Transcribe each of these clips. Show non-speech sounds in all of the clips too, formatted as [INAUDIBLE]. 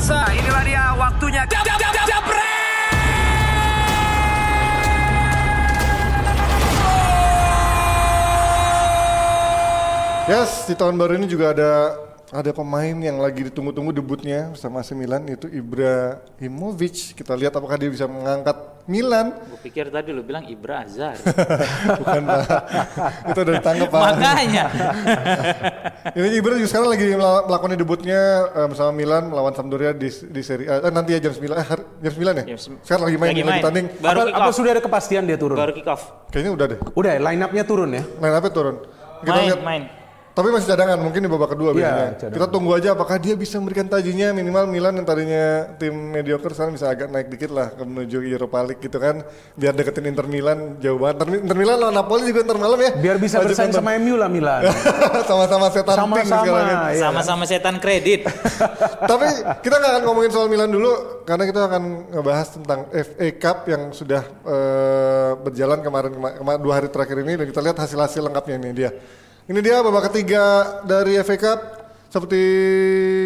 Pemirsa, inilah dia waktunya. Jab, jab, jab, jab, Yes, di tahun baru ini juga ada ada pemain yang lagi ditunggu-tunggu debutnya bersama AC Milan yaitu Ibrahimovic. Kita lihat apakah dia bisa mengangkat Milan. Gue pikir tadi lu bilang Ibra Azhar. [LAUGHS] Bukan Pak. Itu udah ditangkap Pak. Makanya. [LAUGHS] Ini Ibra juga sekarang lagi mela- melakukan debutnya eh, bersama Milan melawan Sampdoria di, di seri A. Eh, nanti ya jam 9 eh, jam 9 ya? Jam Sekarang lagi main, Lagi lagi, main. tanding. Baru apa, apa sudah ada kepastian dia turun? Baru kick off. Kayaknya udah deh. Udah, line up-nya turun ya? Main apa turun? Kita Main, lihat. main. Tapi masih cadangan, mungkin di babak kedua biasanya. cadangan. Kita tunggu aja apakah dia bisa memberikan tajinya minimal Milan yang tadinya tim mediocre sekarang bisa agak naik dikit lah ke menuju Europa League gitu kan. Biar deketin Inter Milan jauh banget. Inter, Inter Milan lawan Napoli juga ntar malam ya. Biar bisa Wajib bersaing nonton. sama MU lah Milan. [LAUGHS] Sama-sama setan pink Sama-sama. sekarang kan. Iya. Sama-sama setan kredit. [LAUGHS] Tapi kita nggak akan ngomongin soal Milan dulu karena kita akan ngebahas tentang FA Cup yang sudah eh, berjalan kemarin kema- kema- dua hari terakhir ini dan kita lihat hasil-hasil lengkapnya ini dia. Ini dia babak ketiga dari FA Cup seperti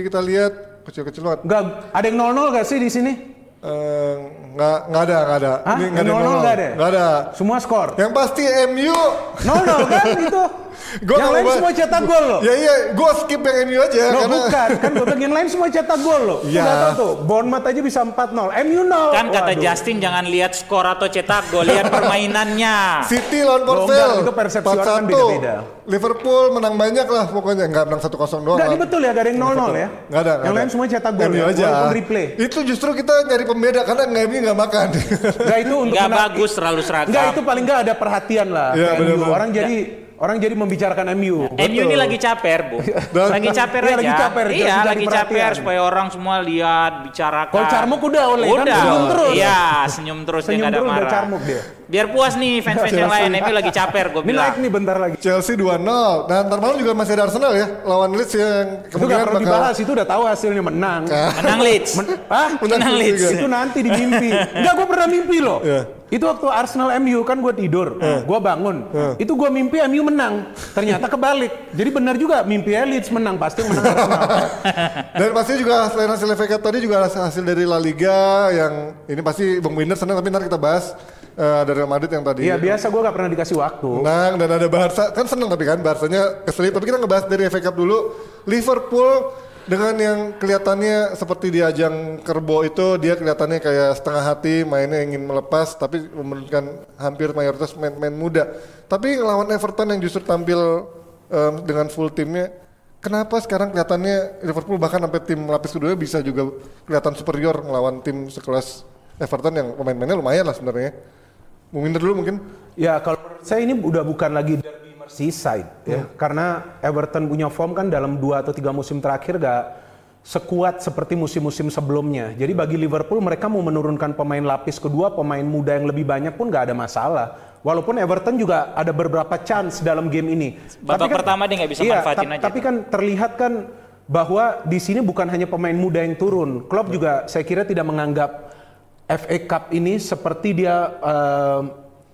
kita lihat kecil-kecil banget. Enggak, ada yang 0-0 gak sih di sini? Eh, Nggak nggak ada nggak ada. Hah? Ini nggak ada Yang yang 0-0 nggak ada? Nggak ada. Semua skor. Yang pasti MU. 0-0 kan [LAUGHS] itu? Gua yang nggak lain mau semua cetak gol loh. Ya iya, gue skip yang MU aja Loh, karena bukan, kan [LAUGHS] gue bilang yang lain semua cetak gol loh. Iya. Udah tahu tuh, Bournemouth aja bisa 4-0. MU 0. Kan kata Waduh. Justin jangan lihat skor atau cetak gol, lihat permainannya. [LAUGHS] City lawan enggak, itu persepsi orang kan 4-1. beda-beda. Liverpool menang banyak lah pokoknya nggak menang 1-0 doang. Enggak, lah. ini betul ya, gak ada yang 0-0 ya. Nggak ada. nggak Yang ada. lain semua cetak gol ya, aja. walaupun replay. Itu justru kita nyari pembeda karena nggak MU nggak makan. Enggak itu untuk Nggak bagus terlalu seragam. Enggak itu paling enggak ada perhatian lah Iya, benar-benar. Orang jadi orang jadi membicarakan MU. MU ini lagi caper, Bu. Dan- [LAUGHS] lagi caper Iya, aja. lagi caper, Iya, lagi caper supaya orang semua lihat, bicarakan. Kalau Carmuk udah oleh, kan Udah. senyum terus. Iya, senyum terus Senyum dia nggak ada marah. Carmuk dia. Biar puas nih [LAUGHS] fans-fans yang lain. MU lagi caper, gue Ini bilang. naik nih bentar lagi. Chelsea 2-0. Dan ntar malam juga masih ada Arsenal ya lawan Leeds yang Itu gak kemungkinan perlu bakal dibahas, itu udah tahu hasilnya menang. Menang Leeds. Hah? Menang Leeds. juga. itu nanti di mimpi. [LAUGHS] Enggak, gue pernah mimpi loh. Iya. Itu waktu Arsenal MU kan gue tidur, gue bangun. Itu gue mimpi MU menang. Ternyata kebalik. Jadi benar juga mimpi Leeds menang pasti menang Arsenal. [LAUGHS] Dan pasti juga selain hasil FA Cup tadi juga hasil dari La Liga yang ini pasti Bang Winder senang tapi nanti kita bahas eh, dari Real Madrid yang tadi Iya biasa gue gak pernah dikasih waktu. menang dan ada Barca kan seneng tapi kan Barcanya keselip tapi kita ngebahas dari FA Cup dulu Liverpool dengan yang kelihatannya seperti di ajang Kerbo itu dia kelihatannya kayak setengah hati mainnya ingin melepas tapi menurunkan hampir mayoritas main-main muda. Tapi lawan Everton yang justru tampil em, dengan full timnya kenapa sekarang kelihatannya Liverpool bahkan sampai tim lapis kedua bisa juga kelihatan superior melawan tim sekelas Everton yang pemain-pemainnya lumayan lah sebenarnya. Bung Winder dulu mungkin. Ya kalau saya ini udah bukan lagi Merseyside ya. Karena Everton punya form kan dalam dua atau tiga musim terakhir gak sekuat seperti musim-musim sebelumnya. Jadi bagi Liverpool mereka mau menurunkan pemain lapis kedua, pemain muda yang lebih banyak pun gak ada masalah. Walaupun Everton juga ada beberapa chance dalam game ini. Babak pertama dia nggak bisa iya, manfaatin aja Tapi kan terlihat kan bahwa di sini bukan hanya pemain muda yang turun. Klopp juga saya kira tidak menganggap FA Cup ini seperti dia eh,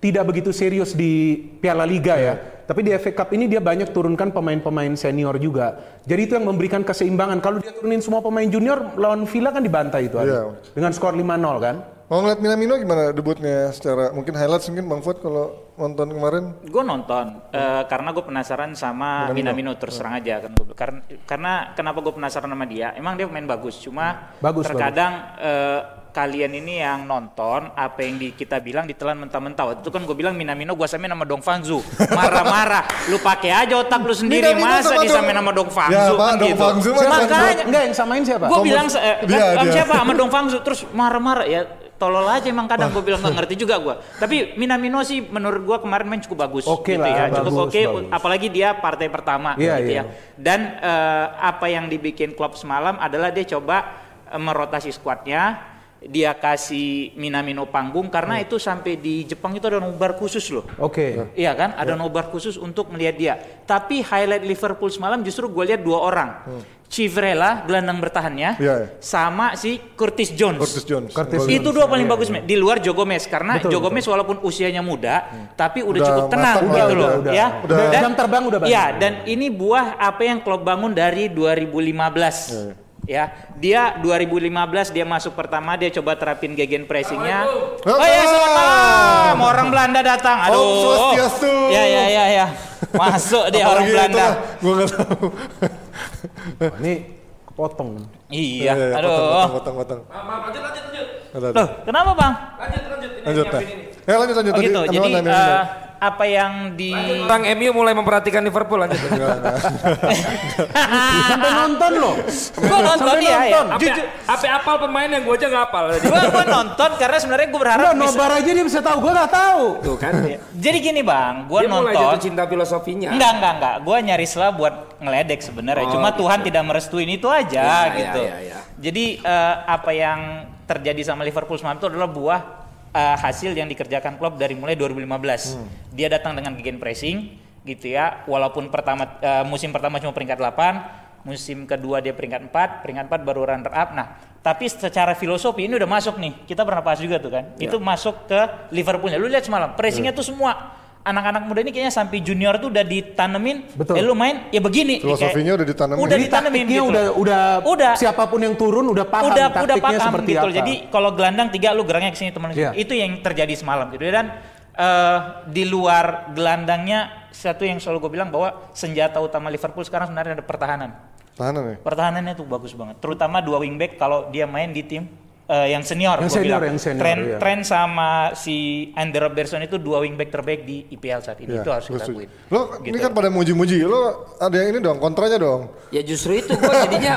tidak begitu serius di Piala Liga ya. Tapi di FA Cup ini dia banyak turunkan pemain-pemain senior juga. Jadi itu yang memberikan keseimbangan. Kalau dia turunin semua pemain junior lawan Villa kan dibantai itu Iya. Adi. Dengan skor 5-0 kan. Mau ngeliat Minamino gimana debutnya secara mungkin highlights mungkin Bang Fuad kalau nonton kemarin Gue nonton eh, karena gue penasaran sama Minamino, terus terang aja kan gua- karena karena kenapa gue penasaran sama dia emang dia main bagus cuma Bagus, terkadang eh, kalian ini yang nonton apa yang di, kita bilang ditelan mentah-mentah. Waktu itu kan gue bilang Minamino gue samain sama Dong Fangzu. Marah-marah. Lu pakai aja otak lu sendiri. Minamino masa sama disamain Dong- sama Dong Ya, Fangzu Pak, kan Dong gitu. Fangzu mah makanya Enggak yang samain siapa? gue bilang eh, dia, sama dia. siapa? Sama Dong Fangzu. Terus marah-marah. Ya tolol aja emang kadang gue bilang nggak ngerti juga gue tapi Minamino sih menurut gue kemarin main cukup bagus Oke gitu lah, ya. Cukup oke bagus. apalagi dia partai pertama Iya, gitu iya. ya. Dan eh, apa yang dibikin klub semalam adalah dia coba eh, merotasi skuadnya dia kasih Minamino panggung karena itu sampai di Jepang itu ada nobar khusus loh Oke. Iya kan, ada nobar khusus untuk melihat dia. Tapi highlight Liverpool semalam justru gue lihat dua orang. Civrella, gelandang bertahannya, Iya, iya. sama si Curtis Jones. Curtis Jones. Curtis Gol- Itu dua paling bagus men. di luar Joe Gomez karena Betul, Joe Gomez walaupun usianya muda tapi udah, Udah cukup tenang gitu loh udah, ya. udah. Udah jam terbang udah banyak. Iya, dan ini buah apa yang klub bangun dari 2015. Ya, dia 2015 dia masuk pertama dia coba terapin gegen pressingnya. Oh ya selamat malam, orang Belanda datang. Om Aduh. Swastiastu. Ya ya ya ya. Masuk dia orang Belanda. Gue gak tahu. Wah, ini kepotong. Iya, Potong, aduh. potong, potong, potong. Lanjut, lanjut, lanjut. Loh, kenapa bang? Lanjut, lanjut. Ini Lanjut, ini. Ya lanjut, lanjut. Oh gitu. sampai Jadi Anda? Apa yang di Orang MU mulai memperhatikan Liverpool lanjut. [LAUGHS] Sampai nonton loh. Gua nonton Sampai ya, ya. nonton. Apa apa apal pemain yang gue aja nggak apal. gua, gua nonton karena sebenarnya gua berharap Udah nobar aja dia bisa tahu, gua nggak tahu. Tuh kan. Jadi gini bang, mulai nonton. jatuh cinta filosofinya. Enggak, enggak, enggak. Gua nyaris lah buat ngeledek sebenarnya. Oh, Cuma gitu. Tuhan tidak merestuin itu aja Ya, gitu. ya, ya, ya. Jadi eh, apa yang terjadi sama Liverpool semalam itu adalah buah eh, hasil yang dikerjakan klub dari mulai 2015. Hmm. Dia datang dengan gegen pressing gitu ya. Walaupun pertama eh, musim pertama cuma peringkat 8, musim kedua dia peringkat 4, peringkat 4 baru runner up. Nah, tapi secara filosofi ini udah masuk nih. Kita pernah bahas juga tuh kan. Ya. Itu masuk ke Liverpoolnya. Lu lihat semalam, pressingnya tuh semua anak-anak muda ini kayaknya sampai junior tuh udah ditanemin. Betul. Eh, lu main ya begini. Filosofinya Kayak- udah ditanamin. Udah Jadi ditanemin gitu. udah udah Udah. siapa pun yang turun udah paham udah taktiknya udah paham seperti gitu. apa. Jadi kalau gelandang tiga lu geraknya ke sini teman Iya. Itu yang terjadi semalam gitu dan eh, di luar gelandangnya satu yang selalu gue bilang bahwa senjata utama Liverpool sekarang sebenarnya ada pertahanan. Tahanan ya? Pertahanannya tuh bagus banget. Terutama dua wingback kalau dia main di tim eh, yang senior. Yang senior, bilang. yang senior, Tren, iya. Tren sama si Andy Robertson itu dua wingback terbaik di IPL saat ini. Iya, itu harus kita akuin. Lo ini kan pada muji-muji, lo ada yang ini dong, kontranya dong. Ya justru itu gue jadinya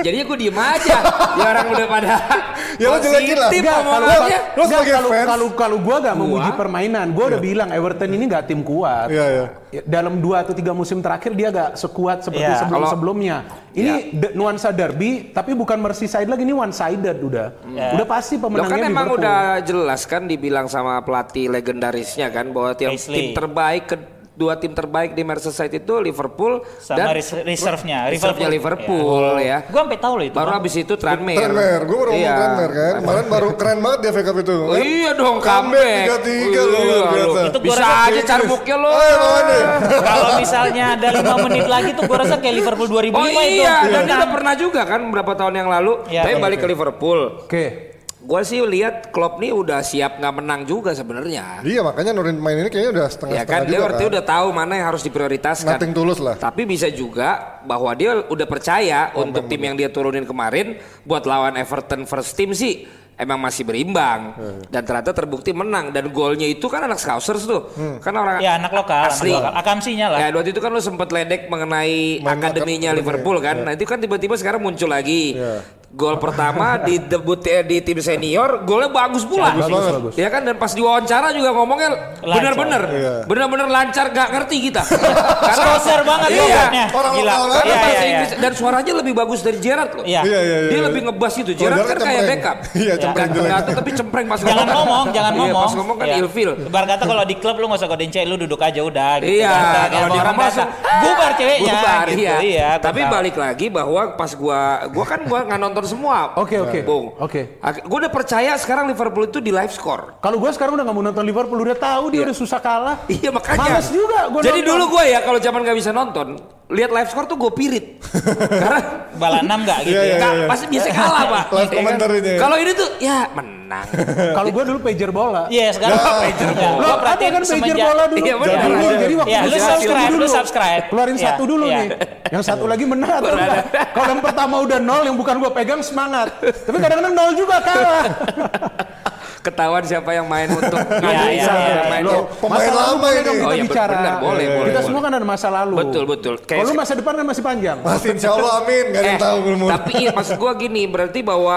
jadinya gue diem aja. Ya orang udah pada [LAUGHS] Ya lo jelekin lah. Enggak, omongannya. Lo Nggak, sebagai kalau fans. kalau kalau gua gak memuji permainan, gua udah bilang Everton ini nggak tim kuat. Iya, iya. Ya, Dalam dua atau tiga musim terakhir dia gak sekuat seperti Iya. sebelum Kalau- sebelumnya. Ini de- nuansa derby, tapi bukan Merseyside lagi ini one sided udah. Iya. Udah pasti pemenangnya kan emang Liverpool. udah jelas kan dibilang sama pelatih legendarisnya kan bahwa tiap tim terbaik ke dua tim terbaik di Merseyside itu Liverpool Sama dan res- reserve-nya, reserve-nya Liverpool ya. Gue sampai tahu loh itu. Baru Bang. habis itu Tranmere. Tranmere, gue baru ngomong Iya. Tranmere kan. Kemarin baru keren banget dia FA Cup itu. Oh, kan? iya dong Comeback comeback. 3-3 loh. Itu gua Bisa rasa aja carbuknya lo. Ayo, lawan deh. Kalau misalnya ada lima menit lagi tuh gue rasa kayak Liverpool 2005 Oh itu. iya, dan dia udah pernah juga kan beberapa tahun yang lalu. Iya, Tapi iya, balik ke Liverpool. Oke. Gue sih lihat Klopp nih udah siap nggak menang juga sebenarnya. Iya makanya nurin main ini kayaknya udah Ya setengah-setengah kan dia juga berarti kan. udah tahu mana yang harus diprioritaskan. Nothing tulus lah. Tapi bisa juga bahwa dia udah percaya untuk tim yang dia turunin kemarin buat lawan Everton first team sih emang masih berimbang dan ternyata terbukti menang dan golnya itu kan anak Scousers tuh kan orang Ya anak lokal, asli anak lokal. Akamsinya lah. Ya waktu itu kan lu sempat ledek mengenai Main akademinya akademi, Liverpool kan. ya. Nah itu kan tiba-tiba sekarang muncul lagi. Ya. Gol pertama di debut eh, di tim senior, golnya bagus pula. Bagus, bagus, bagus. Ya kan dan pas diwawancara juga ngomongnya benar-benar, Iya. benar-benar lancar gak ngerti kita. [LAUGHS] Scouser banget iya, pokoknya. Orang Gila. lokal Karena Iya, bahasa iya, iya. Inggris dan suaranya lebih bagus dari Gerard loh. Iya. Iya, iya, iya. Dia iya. lebih ngebas itu. Kalau Gerard kan Gerrard kayak backup. Iya, cempreng jelek. nggak- tapi cempreng pas Jangan ngomong, jangan Iya, ngomong. pas ngomong kan Iya. ilfil. Ibarat kata kalau di klub lu nggak usah godain cewek, lu duduk aja udah gitu. Iya, kan. kalau datang, langsung, bubar ceweknya Bubar, gitu. iya. Iya, Tapi balik lagi bahwa pas gua gua kan gua nggak nonton semua. Oke, oke. Bung. Oke. Ak- Gua udah percaya sekarang Liverpool itu di live score. Kalau gue sekarang udah gak mau nonton Liverpool, udah tahu dia Iya. udah susah kalah. Iya makanya. Males juga gua Jadi nonton. dulu gua ya kalau zaman nggak bisa nonton, lihat live score tuh gue pirit. [LAUGHS] Karena bala enam nggak gitu Iya, ya. iya. nggak pasti bisa kalah pak. Live kan? komentarnya ya. Kalau ini tuh ya menang. [LAUGHS] Kalau gue dulu pager bola. Iya, sekarang pager. Ya, Lo perhatiin kan pager bola dulu. Iya, benar. Dulu, Ada. Jadi waktu Iya, lu subscribe, dulu. lu subscribe. Keluarin Iya, satu dulu iya. nih. Yang satu lagi menang atau enggak. Kalau yang pertama udah nol, yang bukan gue pegang semangat. Tapi kadang-kadang nol juga kalah. [LAUGHS] Ketahuan siapa yang main untuk [LAUGHS] Iya, iya, siapa iya, yang iya. main. Loh, pemain Masa lalu lama boleh ini. dong kita Oh, iya, bicara. benar, boleh, boleh, Kita boleh. semua kan ada masa lalu. Betul, betul. Kalau masa depan kan masih panjang. [LAUGHS] Masih insya Allah amin, gak ada yang Eh, tahu belum. tapi iya, maksud gua gini, berarti bahwa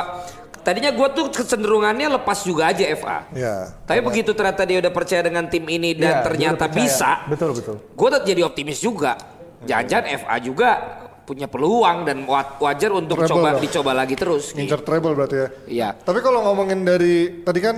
tadinya gua tuh kecenderungannya lepas juga aja FA. Ya. Tapi begitu ternyata dia udah percaya dengan tim ini dan dia ternyata bisa, Betul, betul. gue tetap jadi optimis juga. Jangan-jangan FA juga punya peluang dan wa- wajar untuk Treble coba dong. dicoba lagi terus. Ngincer treble berarti ya. Iya. Tapi kalau ngomongin dari tadi kan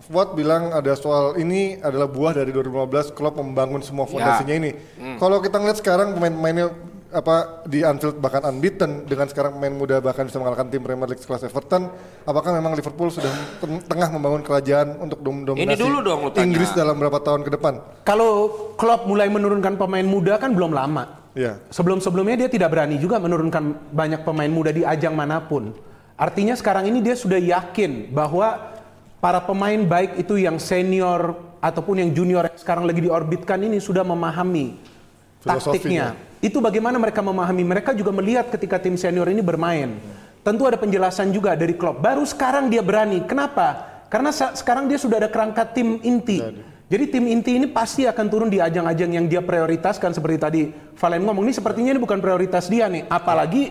Fuad bilang ada soal ini adalah buah dari 2015 klub membangun semua fondasinya ini. Kalau kita ngeliat sekarang pemain-pemainnya apa di Anfield bahkan unbeaten dengan sekarang pemain muda bahkan bisa mengalahkan tim Premier League sekelas Everton, apakah memang Liverpool sudah ten- tengah membangun kerajaan untuk dom- dominasi Ini dulu dong. Inggris dalam berapa tahun ke depan? Kalau Klopp mulai menurunkan pemain muda kan belum lama. Iya. Sebelum-sebelumnya dia tidak berani juga menurunkan banyak pemain muda di ajang mana pun. Artinya sekarang ini dia sudah yakin bahwa para pemain baik itu yang senior ataupun yang junior yang sekarang lagi diorbitkan ini sudah memahami taktiknya. Itu bagaimana mereka memahami. Mereka juga melihat ketika tim senior ini bermain. Tentu ada penjelasan juga dari klub. Baru sekarang dia berani. Kenapa? Karena sekarang dia sudah ada kerangka tim inti. Jadi tim inti ini pasti akan turun di ajang-ajang yang dia prioritaskan seperti tadi Valen ngomong ini sepertinya ini bukan prioritas dia nih. Apalagi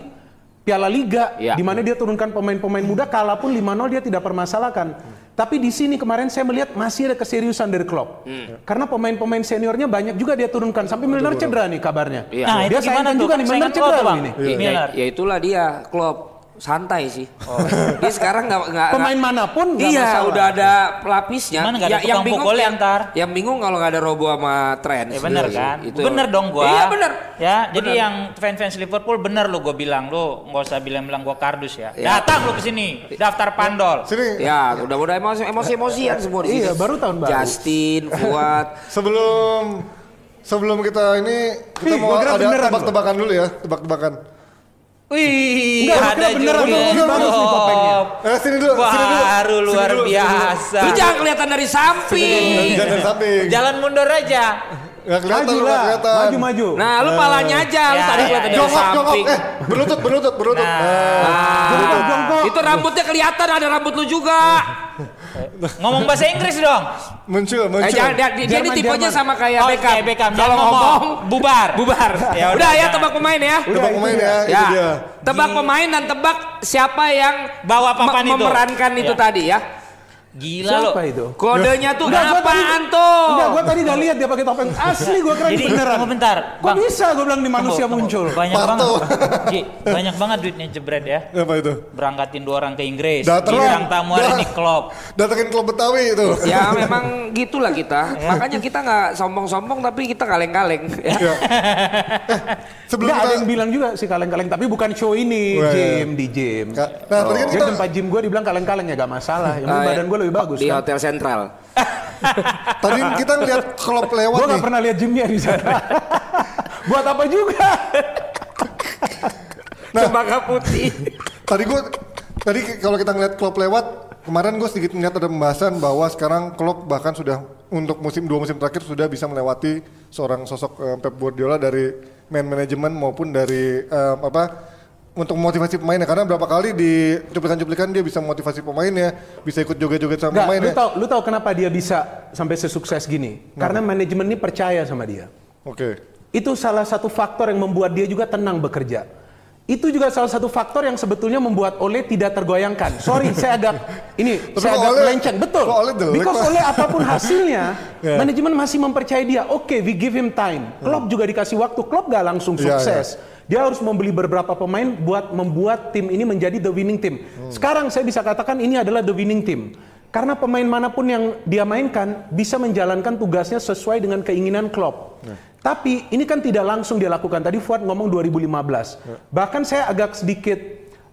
Piala Liga Ya. di mana dia turunkan pemain-pemain muda kalaupun 5-0 dia tidak permasalahkan. Tapi di sini kemarin saya melihat masih ada keseriusan dari Klopp. Karena pemain-pemain seniornya banyak juga dia turunkan sampai Milner cedera nih kabarnya. Iya. Nah, dia sayangkan tuh? juga nih Milner cedera ini. Ya, ya itulah dia, Klopp santai sih. Dia sekarang nggak nggak Pemain mana pun nggak Iya, masalah. udah ada pelapisnya. Gimana nggak ada tukang pukulnya yang, ntar? yang bingung kalau nggak ada Robo sama Trent. Ya bener Iya, kan? Itu. Bener dong gua. Iya bener. Ya, jadi Bener. yang fans-fans Liverpool bener lu gua bilang lu nggak usah bilang-bilang gua kardus ya. Ya. Datang lu ke sini, daftar pandol. Sini Ya, udah udah emosi emosi emosian semua di Iya, sini. baru tahun baru. Justin, Fuad. [LAUGHS] sebelum sebelum kita ini kita Ih, mau ada tebak-tebakan dulu ya, tebak-tebakan. Wih, Enggak, ada beneran. juga. Bener, bener, bagus nih topengnya. Eh sini dulu, sini dulu. Baru luar dulu, sini dulu. biasa. Lu jangan kelihatan dari samping. Jangan dari samping. Jalan mundur aja. Nggak kelihatan, Maju lah, kelihatan. maju maju. Nah, lu palanya aja, lu tadi ya, kelihatan dari Jongkok, jongkok. samping. Eh, berlutut, berlutut, berlutut. Nah. Nah. Jongkok, jongkok. Itu rambutnya kelihatan ada rambut lu juga. [LAUGHS] Ngomong bahasa Inggris dong. Muncul, Eh, muncul. jangan, dia, dia ini Jerman, tipenya Jerman. sama kayak Oh, Beckham. kayak Beckham. Kalau ngomong ngomong, bubar. bubar. [LAUGHS] Ya udah, udah ya tebak pemain ya. Tebak pemain ya, itu Ya, dia. tebak pemain dan tebak siapa yang Bawa papan itu. memerankan itu Ya. tadi ya. Gila lo. Siapa itu? Kodenya tuh Enggak, gua tadi- apaan tuh? Enggak, gua tadi udah lihat dia pakai topeng asli, gua kira Jadi ini beneran. tunggu bentar, Kok Bang. bisa gua bilang di manusia Tunggu, tunggu. muncul? Banyak Parto. banget. Ji, banyak banget duitnya jebret ya. Apa itu? Berangkatin dua orang ke Inggris. Datang. Tamu hari Dah. ini klub. Datengin klub Betawi itu. Ya [LAUGHS] memang gitulah kita. Makanya kita nggak sombong-sombong tapi kita kaleng-kaleng. Ya. Ya. Eh, sebelum Enggak ada yang bilang juga sih kaleng-kaleng, tapi bukan show ini, Wah, gym di gym. Nah, tadi kan Jadi kita tempat gym gue dibilang kaleng-kaleng ya gak masalah. Yang penting Eh, badan gue lebih bagus Di kan. Hotel Sentral. [LAUGHS] tadi kita ngeliat klub lewat Gue gak pernah lihat gymnya di sana. [LAUGHS] Buat apa juga? Nah. Cempaka putih. Tadi gua tadi kalau kita ngeliat klub lewat kemarin gue sedikit melihat ada pembahasan bahwa sekarang klub bahkan sudah untuk musim dua musim terakhir sudah bisa melewati seorang sosok eh, Pep Guardiola dari man manajemen maupun dari eh, apa untuk memotivasi pemainnya karena berapa kali di cuplikan-cuplikan dia bisa memotivasi pemainnya bisa ikut joget-joget sama Enggak, lu pemainnya. tau, lu tau kenapa dia bisa sampai sesukses gini? Karena manajemen ini percaya sama dia. Oke. Itu salah satu faktor yang membuat dia juga tenang bekerja. Itu juga salah satu faktor yang sebetulnya membuat Ole tidak tergoyangkan. Sorry, [LAUGHS] saya agak ini Tapi saya agak Ole- melenceng. Betul. Ole Because? Ole apa pun [LAUGHS] hasilnya, Ya. manajemen masih mempercayai dia. Oke, we give him time. Klopp juga dikasih waktu. Klopp gak langsung Ya, sukses. Dia harus membeli beberapa pemain buat membuat tim ini menjadi the winning team. Hmm. Sekarang saya bisa katakan ini adalah the winning team. Karena pemain mana pun yang dia mainkan bisa menjalankan tugasnya sesuai dengan keinginan Klopp. Ya. Tapi ini kan tidak langsung dia lakukan. Tadi Fuad ngomong 2015. Bahkan saya agak sedikit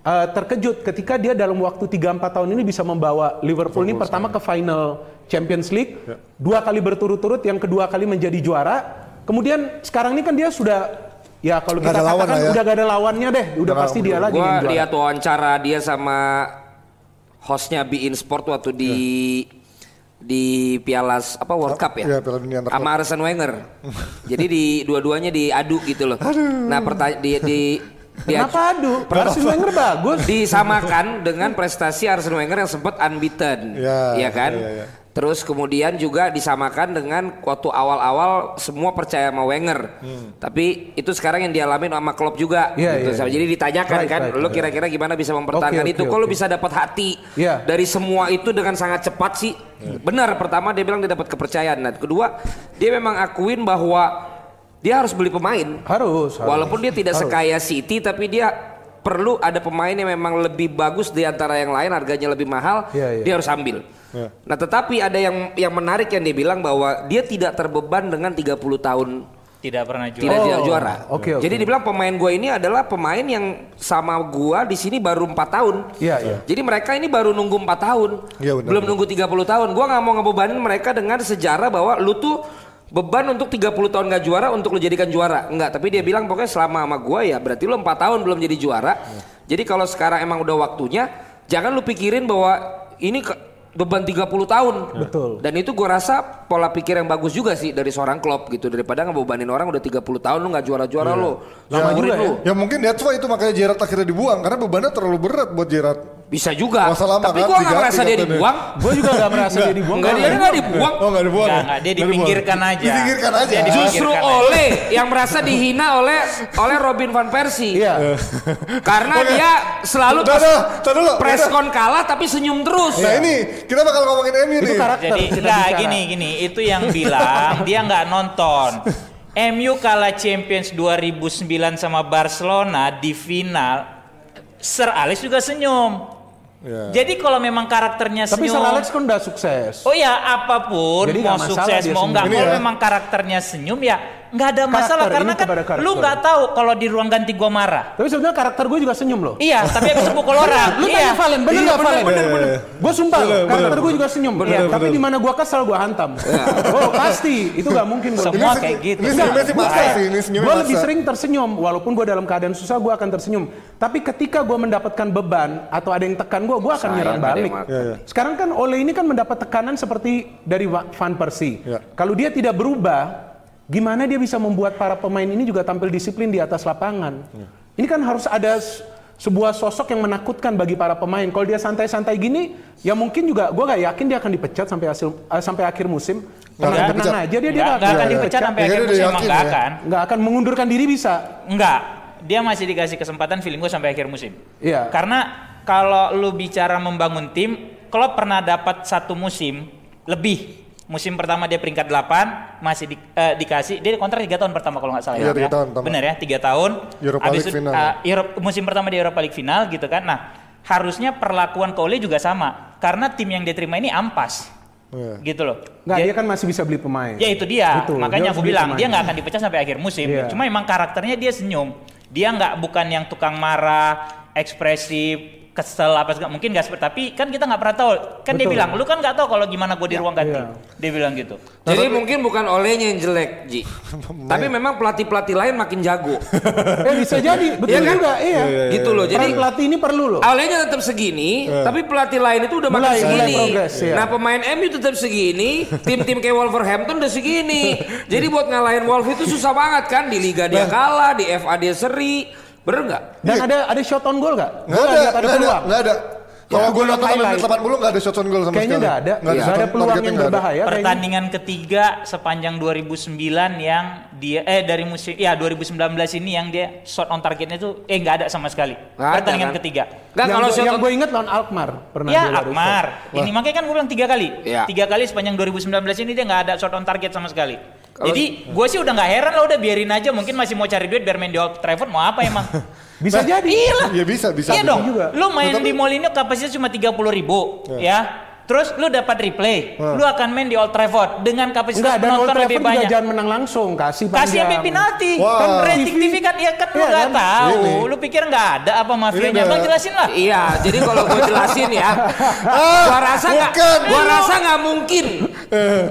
uh, terkejut ketika dia dalam waktu 3-4 tahun ini bisa membawa Liverpool ini pertama ke final Champions League, dua kali berturut-turut, yang kedua kali menjadi juara. Kemudian sekarang ini kan dia sudah ya kalau Nggak kita lawan katakan ya. udah gak ada lawannya deh, udah Nggak pasti dia lagi Gua yang juara. lihat wawancara dia sama hostnya Be In Sport waktu di di Piala apa World Cup ya? Iya, Piala Dunia sama Arsene Wenger. [LAUGHS] Jadi di dua-duanya diadu gitu loh. Nah, pertanyaan di di Kenapa aduh? Arsene Wenger bagus. disamakan dengan prestasi Arsene Wenger yang sempat unbeaten, Ya, ya kan? ya, ya. Terus kemudian juga disamakan dengan waktu awal-awal semua percaya sama Wenger, tapi itu sekarang yang dialami sama Klopp juga. Hmm. Iya, gitu. iya. Jadi ditanyakan Right, kan, right, lu right. kira-kira gimana bisa mempertahankan Oke, itu? oke, Kok lu oke. bisa dapat hati Iya. dari semua itu dengan sangat cepat sih? Benar. Pertama dia bilang dia dapat kepercayaan. Dan kedua dia memang akuin bahwa dia harus beli pemain. Harus. harus. Walaupun dia tidak Harus. sekaya City tapi dia perlu ada pemain yang memang lebih bagus di antara yang lain harganya lebih mahal Iya, iya. dia harus ambil. Iya. Nah, tetapi ada yang yang menarik yang dia bilang bahwa dia tidak terbeban dengan 30 tahun Tidak pernah juara. tidak Oh, tidak juara. oke, oke. Jadi dibilang pemain gue ini adalah pemain yang sama gua di sini baru empat tahun. Iya, iya. Jadi mereka ini baru nunggu empat tahun, Iya, benar. belum nunggu 30 tahun. Gua nggak mau ngebebanin mereka dengan sejarah bahwa lu tuh beban untuk 30 tahun gak juara untuk lu jadikan juara. Enggak, tapi dia bilang pokoknya selama sama gua ya berarti lu 4 tahun belum jadi juara. Jadi kalau sekarang emang udah waktunya, jangan lu pikirin bahwa ini beban 30 tahun. Betul. Dan itu gua rasa pola pikir yang bagus juga sih dari seorang klub gitu daripada ngebebanin orang udah 30 tahun lu nggak juara-juara lu. Lama juga lu. Ya mungkin that's why itu makanya Gerard akhirnya dibuang karena bebannya terlalu berat buat Gerard. Bisa juga. Masa lama Tapi gua nggak diganti merasa dia dibuang. Gue juga gak merasa dia dibuang. Enggak dia nggak dibuang. Oh nggak dibuang. Enggak, dia dipinggirkan aja. Dipinggirkan aja. Justru oleh yang merasa dihina oleh oleh Robin van Persie. Iya. Karena dia selalu press con kalah tapi senyum terus. Nah ini kita bakal ngomongin MU Itu nih. Jadi enggak gini gini, itu yang bilang dia nggak nonton. MU kalah Champions 2009 sama Barcelona di final. Sir Alex juga senyum. Ya. Jadi kalau memang karakternya Tapi senyum. Sir Alex kan udah sukses. Oh ya apa pun Jadi mau sukses mau enggak kalau ya. memang karakternya senyum ya nggak ada masalah Karakter, karena ini kan lu nggak tahu kalau di ruang ganti gua marah. Tapi sebenarnya karakter gue juga senyum loh. Iya, tapi habis pukul orang. Lu iya. tanya Valen, bener Iya, gak bener, Valen? bener, bener. Gue sumpah loh, Bener, karakter gue juga senyum. Bener, Iya, bener. Tapi di mana gue kesel gue hantam. Oh pasti, itu gak mungkin gue. Semua Ini kayak gitu. Ini senyumnya sih Bukan. masa sih, ini senyumnya Gue lebih sering tersenyum, walaupun gue dalam keadaan susah gue akan tersenyum. Tapi ketika gue mendapatkan beban atau ada yang tekan gue, gue akan nyerang balik. Iya, iya. Sekarang kan Ole ini kan mendapat tekanan seperti dari Van Persie. Iya. Kalau dia tidak berubah, gimana dia bisa membuat para pemain ini juga tampil disiplin di atas lapangan? Iya. Ini kan harus ada sebuah sosok yang menakutkan bagi para pemain. Kalau dia santai-santai gini, ya mungkin juga gue gak yakin dia akan dipecat sampai hasil eh, sampai akhir musim. Tenang-tenang dipecat. aja dia dia Nggak, nggak nggak akan iya. dipecat sampai Ya, akhir musim yakin nggak ya. akan. nggak akan mengundurkan diri bisa. Enggak, dia masih dikasih kesempatan feeling gue sampai akhir musim. Iya. Karena kalau lu bicara membangun tim, Klopp pernah dapat satu musim lebih. Musim pertama dia peringkat 8, masih di- eh, dikasih dia kontrak 3 tahun pertama kalau nggak salah Iya, ya. tiga Ya. tahun pertama. Benar ya, 3 tahun. Europa Habis League final. eh, Euro- musim pertama di Europa League final gitu kan. Nah, harusnya perlakuan ke Ole juga sama. Karena tim yang dia terima ini ampas. Iya. Gitu loh. Nggak, Dia- dia kan masih bisa beli pemain. Ya itu dia. Dia Makanya harus aku bilang pemain. dia nggak akan dipecat sampai akhir musim. Iya. Cuma emang karakternya dia senyum. Dia nggak bukan yang tukang marah, ekspresif, kesel apa segala. Mungkin nggak seperti. Tapi kan kita nggak pernah tahu. Kan dia Betul. bilang, lu kan nggak tahu kalau gimana gue di ruang ganti. Iya. Dia bilang gitu. Jadi mungkin bukan olehnya yang jelek, Ji. [LAUGHS] Tapi memang pelatih-pelatih lain makin jago. [LAUGHS] Eh bisa jadi, betul Iya kan? juga, iya. gitu loh. Peran Jadi pelatih ini perlu loh. Olehnya tetap segini, tapi pelatih lain itu udah makin Mulai- mulai segini. progres, ya. Nah pemain MU tetap segini, tim-tim kayak Wolverhampton udah segini. Jadi buat ngalahin Wolf itu susah banget kan di Liga dia kalah, di FA dia seri, bener nggak? Dan ada ada shot on goal nggak? Nggak ada, ada nggak ada, peluang. nggak ada. Kalau gue nonton menit 80 nggak ada shot on goal sama Kayaknya sekali. nggak ada. Nggak Nggak ada peluang yang ada. berbahaya. kayaknya. Pertandingan ketiga sepanjang 2009 yang dia eh dari musim ya 2019 ini yang dia shot on targetnya tuh eh nggak ada sama sekali. Ada, Pertandingan kan? ketiga. Nggak yang kalau shot yang on- gue inget lawan Alkmaar pernah Ya shot. Ini makanya kan gue bilang tiga kali. Iya. Tiga kali sepanjang 2019 ini dia nggak ada shot on target sama sekali. Jadi gue sih udah nggak heran lah udah biarin aja. Mungkin masih mau cari duit biar main di Old Trafford mau apa emang? [LAUGHS] Bisa jadi. Iya bisa, bisa. iya bisa. dong. juga. Lu main Tetapi- di Molineux kapasitas cuma 30 ribu ya. Terus lu dapat replay, lu akan main di Old Trafford dengan kapasitas Enggak, dan Old penonton lebih banyak. jangan menang langsung, kasih panjang. Kasih sampai penalti. Wah. Kan rating TV kan ya kan lu Iya nggak kan? tahu. Lu pikir nggak ada apa mafianya? Bang jelasin lah. Iya, jadi kalau gue jelasin ya, [LAUGHS] Ah, gua rasa nggak, gua rasa nggak mungkin.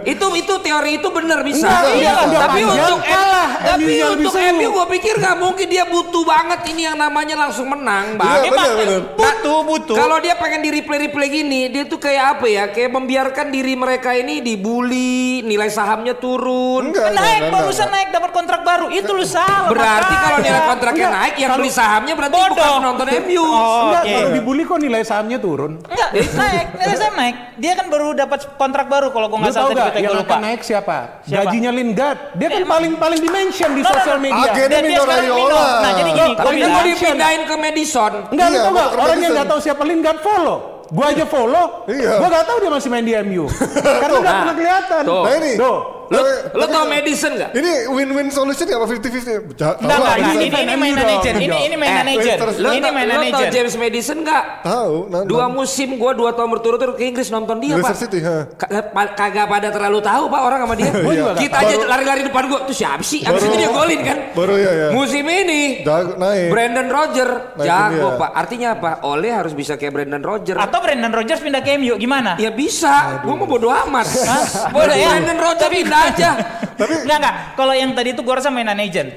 itu itu teori itu benar bisa. Enggak, Iya, iya, tapi untuk kalah. tapi untuk. MU gue pikir nggak mungkin dia butuh banget ini yang namanya langsung menang, bang. Iya, Emang benar, benar. butuh butuh. Kalau dia pengen di replay replay gini, dia tuh kayak apa ya? Kayak membiarkan diri mereka ini dibully, nilai sahamnya turun. Enggak, enggak, naik enggak, barusan enggak. naik dapat kontrak baru itu lu salah Berarti kalau nilai kontraknya Enggak, naik, yang beli sahamnya berarti Bodoh. bukan penonton MU. Oh, Enggak, oke. kalau dibully kok nilai sahamnya turun. enggak naik nilai saham naik dia kan baru dapat kontrak baru kalau gua Lu nggak tahu salah tadi kita yang lupa naik siapa? Siapa? Gajinya Lingard. Dia kan Eh, paling paling dimention di sosial media. Agen- dan dia Mino sekarang Raiola. Nah jadi gini gua kan dipindahin ke Madison. Enggak, lu Iya, Orang yang Madison. gak tahu siapa Lingard follow. Gua aja follow. Iya. Gua gak tahu dia masih main di MU. [LAUGHS] Karena Nah, pernah kelihatan. tuh. Nah ini. Tuh. Lo, lo tau Madison nggak? Ini win-win solution ya apa 50-50? Ja- tahu Enggak, enggak, enggak. Ini, ini mainan agent. Ini, ini mainan Eh, agent. terus- Lo, Ini tau- mainan lo tau agent. James Madison nggak? Tahu. nonton. Dua musim gua dua tahun berturut-turut ke Inggris nonton dia Leicester pak. City, ha. Kagak pa- Kagak pada terlalu tahu pak orang sama dia. [LAUGHS] Gua juga nggak Kita aja lari-lari depan gua tuh siapa sih? Abis itu dia golin kan. baru ya, ya. Musim ini Jago, naik. Brandon Roger jago pak. Artinya apa? Oleh harus bisa kayak Brandon Roger. Atau Brandon Rodgers pindah ke MU gimana? Ya bisa, gua mau bodo amat. Boleh ya. Brandon Roger pindah aja. Enggak enggak. Kalau yang tadi itu gua rasa mainan agent.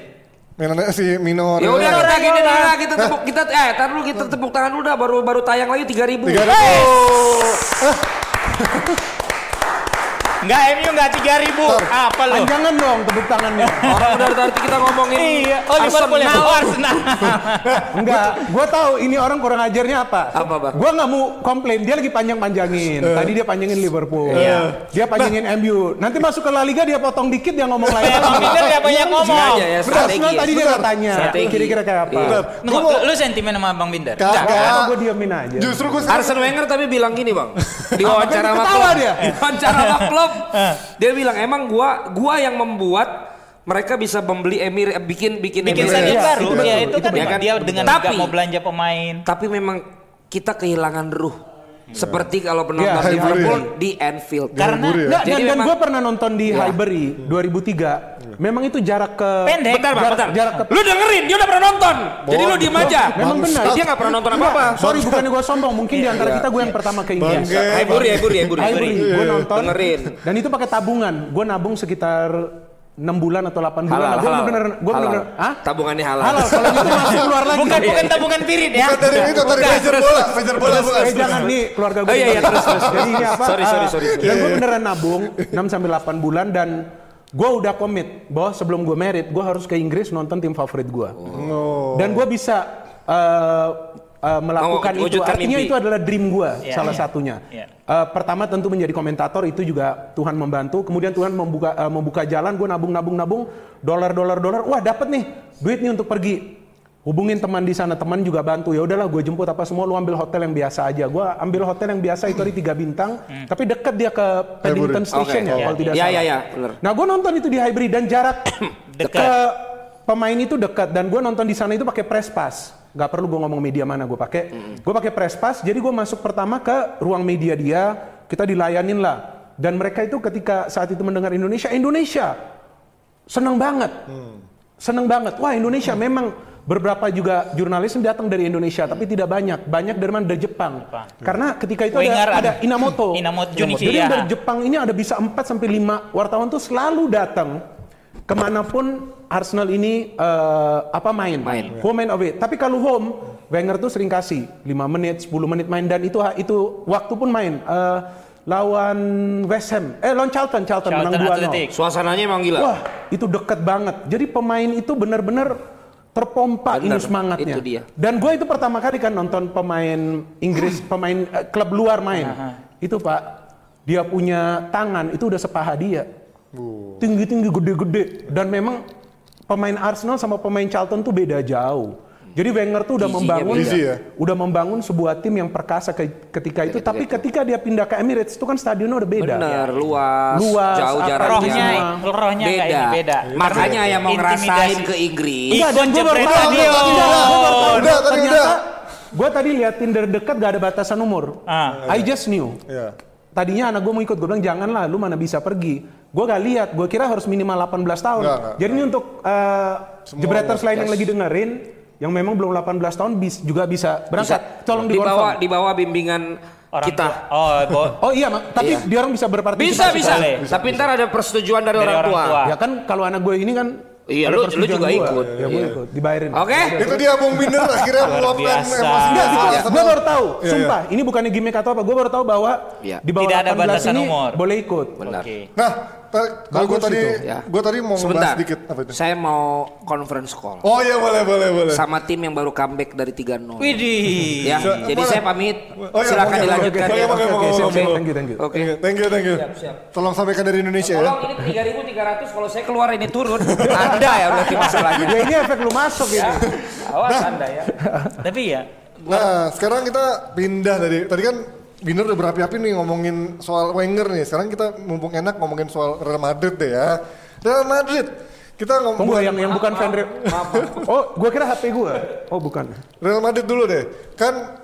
Mainannya si minor. Ya udah kita gini lah. dulu kita tepuk kita eh tar dulu kita tepuk tangan dulu dah baru baru tayang lagi 3000. Tiga ribu. [LAUGHS] Eh, Enggak MU enggak 3000. Apa lu? Panjangan dong tepuk tangannya. [LAUGHS] Orang udah dari tadi kita ngomongin Iya, oh Liverpool ya. Arsenal. Oh. Enggak, [LAUGHS] gue tahu ini orang kurang ajarnya apa. Apa, Bang? Gue nggak mau komplain, dia lagi panjang-panjangin. Tadi dia panjangin Liverpool, Iya. dia panjangin MU. Nanti masuk ke La Liga dia potong dikit dia ngomong lain. Bang Binder nggak banyak ngomong. Sengaja ya. Arsenal tadi dia tanya, kira-kira kayak apa? Iya. Gua lu sentimen sama Bang Binder? Kagak. Apa gue diamin aja? Justru gue sekarang Arsene Wenger tapi bilang gini bang di wawancara sama dia. di wawancara sama klub, dia bilang emang gua gua yang membuat mereka bisa membeli Emir eh, bikin bikin, Bikin Emir. Iya, baru. itu Ya itu itu kan betul. dia dengan Tapi- mau belanja pemain. Tapi memang kita kehilangan ruh. Seperti kalau penonton Iya, Liverpool di Anfield. Karena ya? Nggak, dan, Jadi dan memang- gue pernah nonton di Iya. Highbury 2003. Memang itu jarak ke Pendek. Bentar Jarak- bentar. jarak ke- Lu dengerin, dia udah pernah nonton. Jadi lu diem aja. Memang benar. Dia nggak pernah nonton apa-apa. Sorry bukannya gue sombong, mungkin di antara Iya. kita gue yang pertama ke Inggris. Highbury, Highbury. Highbury, gue nonton. Dengerin. Dan itu pakai tabungan. Gue nabung sekitar 6 bulan atau 8 bulan. Halal, gue halal. bener-bener, gue Halal. bener-bener, Hah? Tabungannya halal. Halal, kalau gitu masuk [LAUGHS] keluar lagi. Bukan bukan tabungan pirit ya. Bukan dari itu dari meja bola, meja bola bukan. Eh jangan nih keluarga gue. Oh, iya, iya, terus, terus. Jadi ini apa? Sorry, sorry, eh, sorry. Dan gue beneran nabung 6 sampai 8 bulan dan gue udah komit bahwa sebelum gue merit gue harus ke Inggris nonton tim favorit gue. Oh. Dan gue bisa eh, eh, melakukan Oh, itu. Artinya mimpi. itu adalah dream gue Iya. salah Iya. satunya. Iya. Eh, pertama tentu menjadi komentator itu juga Tuhan membantu. Kemudian Tuhan membuka eh, membuka jalan. Gue nabung nabung nabung dolar dolar dolar. Wah dapat nih duit nih untuk pergi. Hubungin teman di sana, teman juga bantu. Ya udahlah, gue jemput apa semua. Lu ambil hotel yang biasa aja. Gue ambil hotel yang biasa itu hari tiga bintang, tapi dekat dia ke Paddington Station Oke. ya, kalau tidak Iya, salah. iya, iya, bener. Nah, gue nonton itu di Highbury dan jarak [COUGHS] Dekat. ke pemain itu dekat dan gue nonton di sana itu pakai press pass. Gak perlu gue ngomong media mana gue pakai. Gue pakai press pass. Jadi gue masuk pertama ke ruang media dia. Kita dilayanin lah. Dan mereka itu ketika saat itu mendengar Indonesia, Indonesia seneng banget, seneng banget. Wah Indonesia memang beberapa juga jurnalis yang datang dari Indonesia, tapi tidak banyak. Banyak dari mana dari Jepang. Karena ketika itu ada, ada ada. Inamoto. [LAUGHS] Inamoto Junichi, Jadi ya. dari Jepang ini ada bisa 4 sampai 5 wartawan tuh selalu datang ke mana pun Arsenal ini eh, apa main, Main. home and away. Tapi kalau home, Wenger tuh sering kasih 5 menit, 10 menit main dan itu itu waktu pun main. Eh, lawan West Ham, eh lawan Charlton, Charlton, Charlton menang 2-0. Athletic. Suasananya emang gila. Wah, itu deket banget. Jadi pemain itu benar-benar terpompa Bener, ini semangatnya. itu dia. Dan gue itu pertama kali kan nonton pemain Inggris, [CLEARS THROAT] pemain eh, klub luar main. Itu Pak, dia punya tangan itu udah sepaha dia. Tinggi-tinggi, gede-gede. Dan memang pemain Arsenal sama pemain Charlton tuh beda jauh. Jadi Wenger tuh udah Gizinya membangun, beda. Gizi ya? udah membangun sebuah tim yang perkasa ke- ketika itu. Tapi ketika dia pindah ke Emirates itu kan stadionnya udah beda. Bener, luas, Luas, jauh jaraknya. Rohnya, Semua. rohnya kayak ini beda. Makanya yang mau ngerasain ke Inggris. Enggak, dan gue baru tahu. tahu. Udah, tadi Ternyata udah. gue tadi lihat Tinder dekat gak ada batasan umur. Ah. I just knew. Iya. Tadinya anak gue mau ikut, gue bilang janganlah, lu mana bisa pergi. Gue gak lihat, gue kira harus minimal 18 tahun. Enggak, enggak, Jadi ini untuk uh, jebreters lain yang lagi dengerin, yang memang belum 18 tahun bis- juga bisa berangkat. Tolong di di bawah confirm. di bawah bimbingan Orang kita. tua. Oh, bo- [LAUGHS] Oh iya, tapi Iya. dia orang bisa berpartisipasi. Bisa, bisa. boleh. Tapi ntar ada persetujuan dari, Dari orang, orang tua. tua. Ya kan kalau anak gue ini kan Iya, ada lu- lu juga gua. ikut. Ya Iya. ikut, dibayarin. Oke? Itu dia Bung Binder [LAUGHS] akhirnya meluapkan emosi Enggak, Arsenal. Gue baru tahu, Iya, sumpah. Ini bukannya gimmick atau apa. Gue baru tahu bahwa Iya. di bawah Tidak ada 18 batasan ini umur. boleh ikut. Benar. Oke. Nah, kalau gue tadi, Ya. gue tadi mau Sebentar. sedikit apa itu? Saya mau conference call Oh iya boleh boleh boleh. sama tim yang baru comeback dari 3-0. Widih. Ya, Bisa- jadi boleh. saya pamit. Oh, iya, Silakan oke, dilanjutkan oke, ya. oke, oke, Oke, oke, siap, oke, siap. oke. Thank you, thank you. Oke. Oke, thank you, thank you. Tolong sampaikan dari Indonesia ya. Tolong ini 3.300 kalau saya keluar ini turun. Anda ya berarti masalahnya. Ya ini efek lu masuk ini. Awas Anda ya. Tapi ya, Nah, sekarang kita pindah dari tadi kan Binder udah berapi-api nih ngomongin soal Wenger nih. Sekarang kita mumpung enak ngomongin soal Real Madrid deh ya. Real Madrid. Kita ngomong Tunggu yang yang bukan fan Real. [LAUGHS] Oh, gua kira HP gua. Oh, bukan. Real Madrid dulu deh. Kan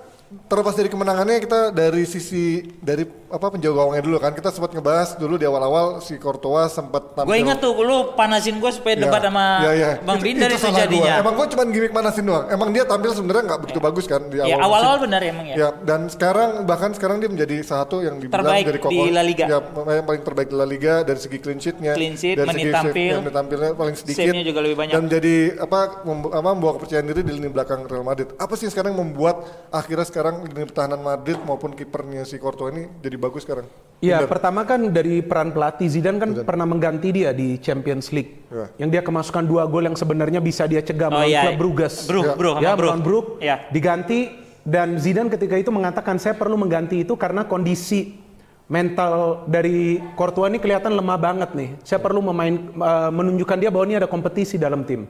terlepas dari kemenangannya kita dari sisi dari apa penjaga gawangnya dulu kan. Kita sempat ngebahas dulu di awal-awal si Courtois sempat tampil. Gue ingat tuh, lu panasin gue supaya debat sama Ya, ya. Bang Binder itu, salah jadinya. Gua. Emang gue cuma gimmick manasin doang. Emang dia tampil sebenarnya nggak begitu bagus kan di awal. Ya awal-awal benar emang ya. Ya, dan sekarang bahkan sekarang dia menjadi satu yang dibilang Terbaik dari di La Liga. Ya, yang paling terbaik di La Liga dari segi clean sheet-nya. Clean sheet, dari menit segi tampil. menit tampilnya paling sedikit. Juga lebih banyak. Dan jadi apa, apa membawa kepercayaan diri di lini belakang Real Madrid. Apa sih sekarang membuat akhirnya sekarang lini pertahanan Madrid maupun kipernya si Courtois ini jadi bagus sekarang? Ya, Bener. pertama kan dari peran pelatih Zidane kan pernah mengganti dia di Champions League. Ya. Yang dia kemasukan dua gol yang sebenarnya bisa dia cegah Oh iya. klub Bruges. Bro, Ya. bro, sama ya, bro. Brook. Ya. Diganti dan Zidane ketika itu mengatakan saya perlu mengganti itu karena kondisi mental dari Courtois ini kelihatan lemah banget nih. Saya perlu memain eh, menunjukkan dia bahwa ini ada kompetisi dalam tim.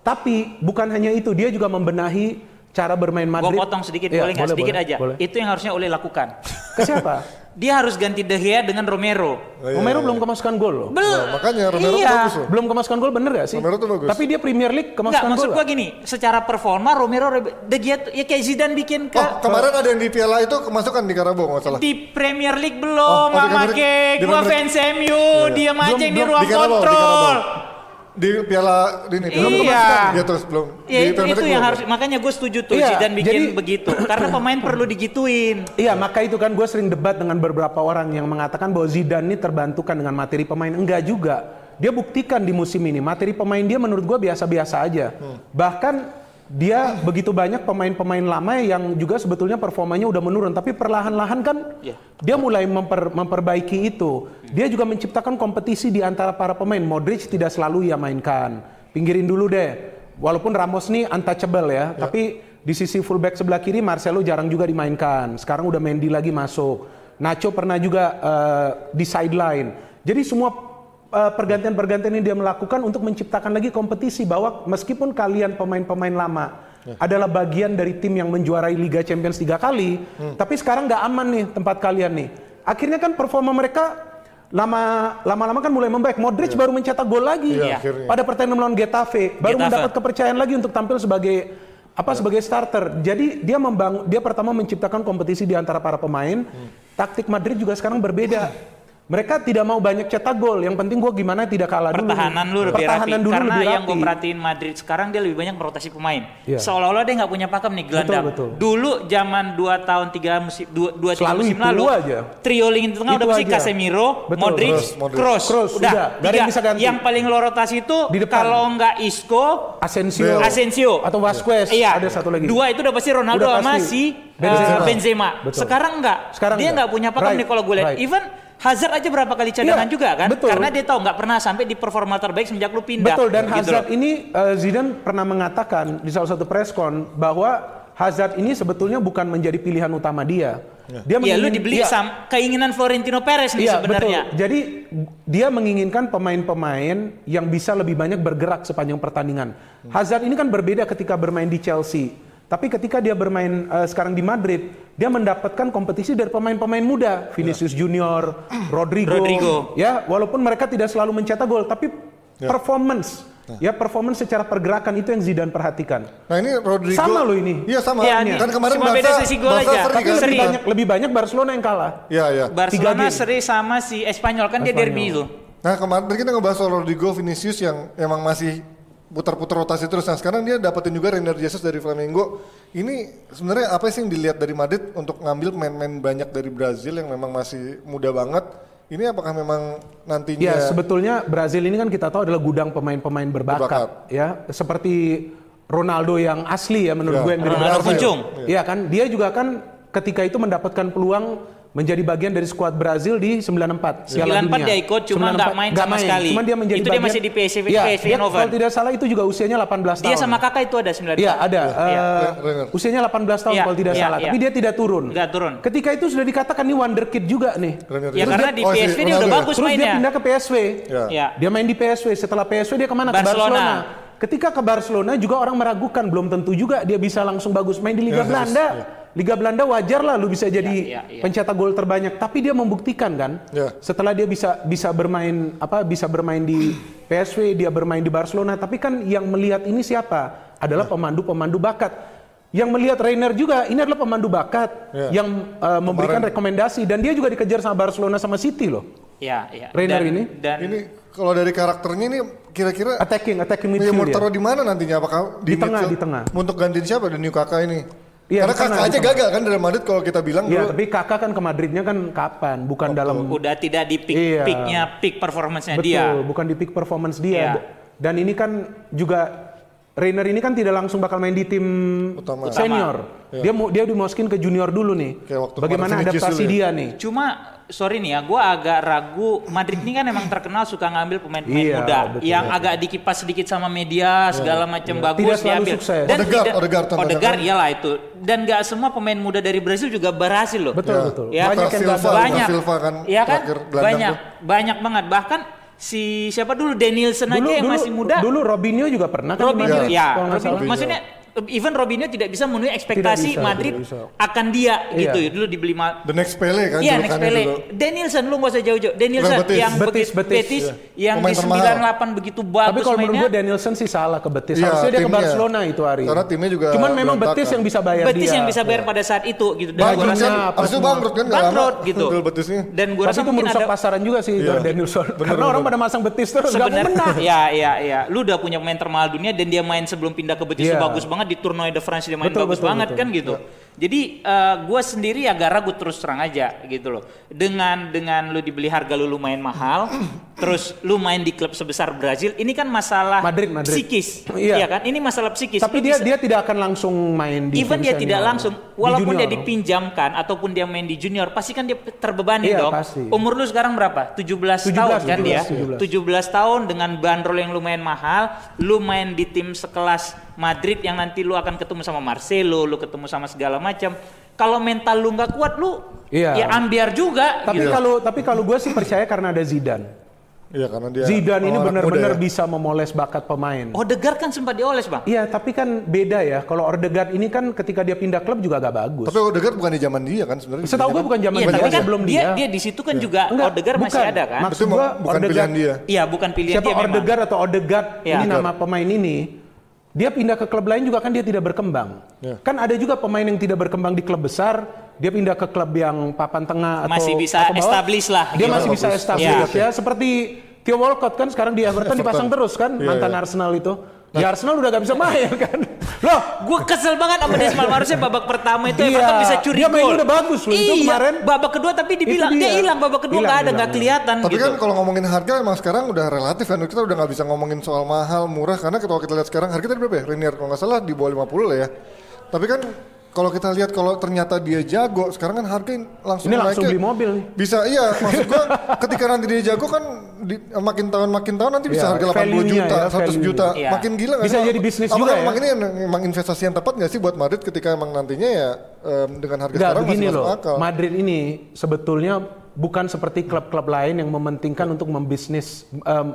Tapi bukan hanya itu, dia juga membenahi cara bermain Gue Madrid. potong sedikit, Ya, boleh nggak? Sedikit boleh, aja. boleh. Itu yang harusnya Oleh lakukan. Ke siapa? [LAUGHS] Dia harus ganti De Gea dengan Romero. Romero belum kemasukan gol loh. Belum. Nah, makanya Romero tuh iya. bagus loh. Belum kemasukan gol bener gak sih? Romero tuh bagus. Tapi dia Premier League kemasukan maksud gol. gua nggak? gini, secara performa Romero De Gea tuh- ya kayak Zidane bikin ke Oh, kemarin ada yang di Piala itu kemasukan di Karabo nggak salah. di Premier League belum, Oh, oh, di Mama gua fans MU, diam aja Belum- yang di ruang kontrol. Di Piala ini belum Iya. Dia terus belum. Ya Di itu, itu yang harus makanya gue setuju tuh Iya, Zidane bikin jadi- begitu karena pemain perlu digituin. Iya, maka itu kan gue sering debat dengan beberapa orang yang mengatakan bahwa Zidane ini terbantukan dengan materi pemain. Enggak juga. Dia buktikan di musim ini materi pemain dia menurut gue biasa-biasa aja. Bahkan dia begitu banyak pemain-pemain lama yang juga sebetulnya performanya udah menurun, tapi perlahan-lahan kan Iya. dia mulai memper- memperbaiki itu. Dia juga menciptakan kompetisi di antara para pemain. Modric tidak selalu ia mainkan. Pinggirin dulu deh. Walaupun Ramos nih untouchable ya, tapi di sisi fullback sebelah kiri Marcelo jarang juga dimainkan. Sekarang udah Mendy lagi masuk. Nacho pernah juga eh, di sideline. Jadi semua pergantian-pergantian ini dia melakukan untuk menciptakan lagi kompetisi bahwa meskipun kalian pemain-pemain lama adalah bagian dari tim yang menjuarai Liga Champions tiga kali, tapi sekarang nggak aman nih tempat kalian nih. Akhirnya kan performa mereka lama lama-lama kan mulai membaik. Modric baru mencetak gol lagi Iya, akhirnya. pada pertandingan melawan Getafe, baru Getafe. mendapat kepercayaan lagi untuk tampil sebagai apa sebagai starter. Jadi dia membangun dia pertama menciptakan kompetisi di antara para pemain. Taktik Madrid juga sekarang berbeda. [CLEARS THROAT] Mereka tidak mau banyak cetak gol. Yang penting gua gimana tidak kalah dulu. Pertahanan lu lebih Pertahanan rapi. dulu Karena lebih yang gue rapi. perhatiin Madrid sekarang dia lebih banyak merotasi pemain. Iya. Seolah-olah dia nggak punya pakem nih gelandang. betul. Dulu zaman 2 tahun 3 musim 2 2 3 Selalu musim itu lalu aja. trio lini tengah Itu udah pasti. Casemiro, Betul. Modric, Kroos, Modric. Kroos. Kroos, udah. udah. Yang bisa ganti. Yang paling lo rotasi itu Di depan. kalau nggak Isco, Asensio, Asensio atau Vasquez. Iya. Ada satu lagi. Dua itu udah pasti Ronaldo Udah sama si Benzema. Benzema. Betul. Sekarang enggak. Sekarang dia enggak. nggak punya pakem Right. nih kalau gue lihat. Even Hazard aja berapa kali cadangan Iya, juga kan? betul. Karena dia tahu nggak pernah sampai di performa terbaik semenjak lu pindah. Betul dan Gitu Hazard loh. ini eh, Zidane pernah mengatakan di salah satu preskon bahwa Hazard ini sebetulnya bukan menjadi pilihan utama dia. Dia Ya lu dibeli iya, sam keinginan Florentino Perez nih Iya sebenarnya. betul. Jadi dia menginginkan pemain-pemain yang bisa lebih banyak bergerak sepanjang pertandingan. Hazard ini kan berbeda ketika bermain di Chelsea. Tapi ketika dia bermain eh, sekarang di Madrid, dia mendapatkan kompetisi dari pemain-pemain muda, Vinicius Junior, [CLEARS THROAT] Rodrigo. Rodrigo. Ya, walaupun mereka tidak selalu mencetak gol, tapi performance, ya performance secara pergerakan itu yang Zidane perhatikan. Nah ini Rodrigo. Sama loh ini. Iya sama. Iya, ini. kan kemarin Cuma beda Barca, sisi gol Barca aja. seri Tapi kan? lebih Seri. banyak lebih banyak Barcelona yang kalah. Iya iya. Barcelona seri sama si Espanyol kan dia Espanyol. derby itu. Nah kemarin kita ngebahas soal Rodrigo Vinicius yang emang masih putar-putar rotasi terus. Nah sekarang dia dapetin juga Reiner Jesus dari Flamengo. Ini sebenarnya apa sih yang dilihat dari Madrid untuk ngambil pemain-pemain banyak dari Brazil yang memang masih muda banget? Ini apakah memang nantinya? Ya sebetulnya Brazil ini kan kita tahu adalah gudang pemain-pemain berbakat, Berbakat. ya seperti Ronaldo yang asli ya menurut Ya, gue yang dari Ronaldo Brazil. Kuncung. Iya kan dia juga kan ketika itu mendapatkan peluang menjadi bagian dari skuad Brazil di 94 Piala 94 Dunia. dia ikut, cuma 94 nggak main sama sekali. Cuman dia menjadi Itu dia bagian, masih di PSV PSV dia Eindhoven. Kalau tidak salah itu juga usianya 18 tahun. Dia sama kakak itu ada 9 Iya ada. Iya. eh, Renner. usianya 18 tahun Iya, kalau tidak iya, salah. iya. Tapi dia tidak turun. Nggak turun. Ketika itu sudah dikatakan nih wonderkid juga nih. Ya karena Terus di dia- oh, PSV dia udah ya? bagus Terus dia mainnya. pindah ke PSV. Ya. Ya. Dia main di PSV. Setelah PSV dia ke mana? Ke Barcelona. Barcelona. Ketika ke Barcelona juga orang meragukan, belum tentu juga dia bisa langsung bagus main di Liga Ya, Belanda. Liga Belanda wajar lah lu bisa jadi Ya, ya, ya. pencetak gol terbanyak. Tapi dia membuktikan kan, Ya. setelah dia bisa bisa bermain apa bisa bermain di PSV, dia bermain di Barcelona. Tapi kan yang melihat ini siapa? Adalah pemandu-pemandu bakat. yang melihat Reiner juga ini adalah pemandu bakat Ya. yang uh, memberikan rekomendasi dan dia juga dikejar sama Barcelona sama City loh. Ya, ya. Reiner Dan- ini? dan Ini kalau dari karakternya ini kira-kira Attacking, attacking ya, mau midfield taruh ya. di mana nantinya? Apakah Di tengah, midfield? di tengah. Untuk gantiin siapa? Dan New Kakak ini. Iya, Karena kakak aja gagal kan dari Madrid kalau kita bilang Iya, dulu. tapi kakak kan ke Madridnya kan kapan? Bukan dalam udah tidak di peak Iya. peaknya peak performance-nya betul, dia. bukan di peak performance dia. Iya. Dan ini kan juga Reiner ini kan tidak langsung bakal main di tim Utama. senior. Dia mau dia dimasukin ke junior dulu nih. Kayak waktu Bagaimana adaptasi ya? dia nih? Cuma sorry nih ya, gue agak ragu. Madrid ini kan emang terkenal suka ngambil pemain-pemain Iya, muda betul. yang agak dikipas sedikit sama media segala macam bagus Tidak diambil. sukses. Odegaard, tidak- Odegaard Odegaard iyalah itu. Dan gak semua pemain muda dari Brazil juga berhasil loh. Betul Ya. betul. Ya, Banyak yang Silva, banyak. Silva kan Iya kan? Banyak, tuh. banyak banget. Bahkan si siapa dulu Danielson aja yang masih muda. Dulu Robinho juga pernah kan Robinho, ya, nggak Robinho. maksudnya even Robinho tidak bisa memenuhi ekspektasi bisa, Madrid tidak bisa. akan dia Iya. gitu ya. Dulu dibeli ma- The next Pele kan Iya, next Pele. dulu. Danielson lu gak usah jauh-jauh. Danielson Betis. yang Betis, Betis, Betis, iya. yang Pemain di termahal. 98 begitu bagus Tapi kalau menurut gue Danielson sih salah ke Betis. Iya, Harusnya dia ke. Barcelona itu hari. Karena timnya juga Cuman memang berantakan. Betis yang bisa bayar Betis dia. yang bisa bayar pada saat itu gitu. Dan gua Bangkrut rasa kan, apa abis itu semua. bangkrut kan nggak lama. bangkrut gitu. Dan gue rasa itu mungkin merusak ada pasaran juga sih Iya. Danielson. Bener, Karena orang pada masang Betis terus nggak mau menang. sebenarnya ya ya ya lu udah punya pemain termahal dunia dan dia main sebelum pindah ke Betis Iya. bagus banget di Tournoi de France dia main Betul, bagus betul, banget betul. kan gitu jadi gue sendiri agak ragu terus terang aja gitu loh dengan dengan lu dibeli harga lu lumayan mahal [CLEARS THROAT] terus lu main di klub sebesar Brazil ini kan masalah Madrid, Madrid. psikis Iya. iya kan ini masalah psikis Tapi Lu dia bisa- dia tidak akan langsung main di Even dia tidak langsung, Di walaupun dia junior. dipinjamkan ataupun dia main di junior, pasti kan dia terbebani Iya, dong. pasti. Umur lu sekarang berapa? 17, 17, tahun kan 17, dia. 17. 17 tahun dengan bandrol yang lumayan mahal, lu main di tim sekelas Madrid yang nanti lu akan ketemu sama Marcelo, lu ketemu sama segala macam. Kalau mental lu nggak kuat, lu Iya. ya ambiar juga. Tapi gitu. kalau tapi kalau gue sih percaya karena ada Zidane. Iya karena dia Zidane ini benar-benar ya. bisa memoles bakat pemain. Odegaard kan sempat dioles bang. Iya, tapi kan beda ya. Kalau Odegaard ini kan ketika dia pindah klub juga agak bagus. Tapi Odegaard bukan di zaman dia kan sebenarnya. Setahu gue bukan zaman Iya, dia tapi kan sebelum dia, dia. dia di situ kan juga Enggak, Odegaard masih bukan. ada kan? Maksud gua bukan pilihan Odegaard- dia. Iya, bukan pilihan Siapa dia memang. Odegaard atau Odegaard Iya. ini nama pemain ini dia pindah ke klub lain juga kan dia tidak berkembang. Ya. Kan ada juga pemain yang tidak berkembang di klub besar, dia pindah ke klub yang papan tengah atau Masih bisa atau bawah, establish lah, Dia gitu. masih bisa establish Iya. ya seperti Theo Walcott kan sekarang di Everton dipasang terus kan Iya, mantan iya. Arsenal itu. Di Arsenal udah gak bisa main kan. Loh, Gue kesel banget sama Desmal harusnya babak pertama itu Iya, Everton bisa curi dia mainnya gol. udah bagus loh, itu iya, kemarin. babak kedua tapi dibilang Itu dia dia. hilang babak kedua Hilang, nggak ada hilang, nggak kelihatan Tapi gitu. kan kalau ngomongin harga emang sekarang udah relatif kan kita udah nggak bisa ngomongin soal mahal murah karena kalau kita lihat sekarang harga tadi berapa ya Renier kalau nggak salah di bawah 50 lah ya. Tapi kan kalau kita lihat kalau ternyata dia jago sekarang kan harga langsung ini langsung naiknya beli mobil nih. Bisa iya maksud gua [LAUGHS] ketika nanti dia jago kan di, makin tahun makin tahun nanti bisa Iya, harga 80 value-nya juta, ya, 100 value-nya. juta. Iya. Makin gila Bisa sih? jadi bisnis Apakah juga ya? emang ini emang investasi yang tepat nggak sih buat Madrid ketika emang nantinya ya em, dengan harga Enggak sekarang begini masih masuk loh. akal. Madrid ini sebetulnya bukan seperti klub-klub lain yang mementingkan untuk membisnis em,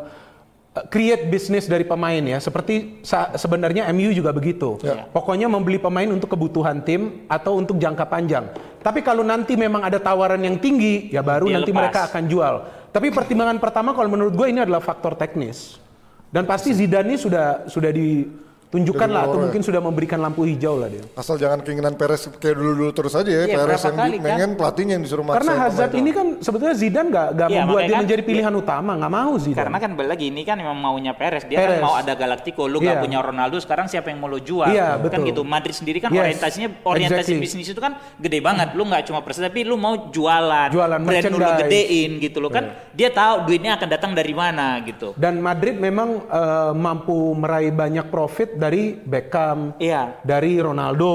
create bisnis dari pemain ya. Seperti sebenarnya MU juga begitu. Ya. Pokoknya membeli pemain untuk kebutuhan tim atau untuk jangka panjang. Tapi kalau nanti memang ada tawaran yang tinggi, ya baru Dia nanti lepas. mereka akan jual. Tapi pertimbangan pertama kalau menurut gue ini adalah faktor teknis. Dan pasti Zidane ini sudah sudah ditunjukkan lah atau mungkin sudah memberikan lampu hijau lah dia. Asal jangan keinginan Perez kayak dulu-dulu terus aja ya. Iya, Perez yang kali di- kan? pengen pelatihnya yang disuruh maksa. Karena Hazard ini kan sebetulnya Zidane nggak nggak Iya, membuat dia kan menjadi dia- pilihan utama, nggak mau Zidane. Karena kan balik lagi ini kan memang maunya Perez. Dia Perez. kan mau ada Galactico, lu nggak Iya. punya Ronaldo, sekarang siapa yang mau lo jual? Iya, Kan betul. gitu. Madrid sendiri kan Yes, orientasinya orientasi exactly. bisnis itu kan gede banget. Lu nggak cuma prestasi tapi lu mau jualan, Jualan, brand lu gedein gitu loh kan. Dia tahu duitnya akan datang dari mana gitu. Dan Madrid memang eh, mampu meraih banyak profit dari Beckham, Iya. dari Ronaldo.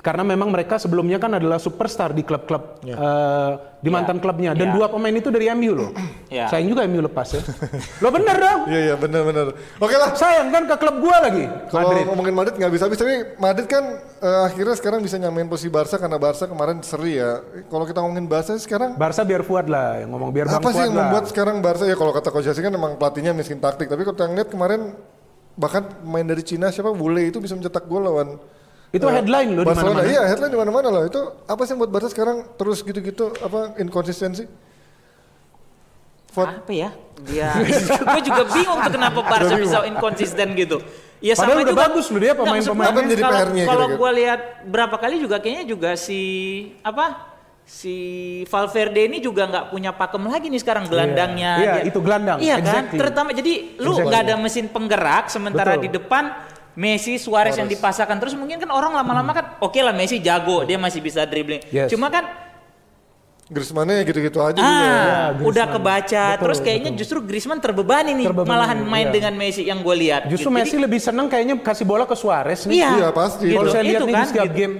Karena memang mereka sebelumnya kan adalah superstar di klub-klub eh, di mantan klubnya. Dan Iya. dua pemain itu dari MU loh. Iya. Sayang juga MU lepas ya. [LAUGHS] Lo bener dong. Iya iya benar-benar. Oke lah. Sayang kan ke klub gua lagi. Kalau Madrid. ngomongin Madrid nggak bisa habis tapi Madrid kan eh, akhirnya sekarang bisa nyamain posisi Barca karena Barca kemarin seri ya. Kalau kita ngomongin Barca sekarang Barca biar Fuad lah yang ngomong biar Bang apa sih yang lah. membuat sekarang Barca ya kalau kata Coach kan emang pelatihnya miskin taktik tapi kalau kita ngeliat kemarin bahkan main dari Cina siapa Bule itu bisa mencetak gol lawan Itu eh, headline loh di Barcelona. mana-mana. Iya, headline di mana-mana loh. Itu apa sih yang buat Barca sekarang terus gitu-gitu apa inkonsistensi? Fuad, Apa ya? [LAUGHS] Dia gue juga bingung tuh kenapa Barca bisa inkonsisten gitu. Ya Padahal sama udah juga. bagus loh dia pemain-pemainnya. kalau- PR-nya Kalau gue lihat berapa kali juga kayaknya juga si apa si Valverde ini juga nggak punya pakem lagi nih sekarang gelandangnya. Iya, Dia- itu gelandang, Iya kan, exactly. terutama jadi lu Exactly. nggak ada mesin penggerak sementara Betul. di depan Messi, Suarez yang dipasangkan terus mungkin kan orang lama-lama kan oke lah Messi jago dia masih bisa dribbling. Yes. Cuma kan Griezmann-nya gitu-gitu aja juga. ah Griezmann. udah kebaca Betul, terus kayaknya justru Griezmann terbebani nih Terbebani, malahan main iya. dengan Messi yang gue lihat. Justru Gitu. Messi Jadi- lebih senang kayaknya kasih bola ke Suarez nih. Iya, Iya, pasti. Kalau saya Itu lihat nih di kan, setiap gitu. game.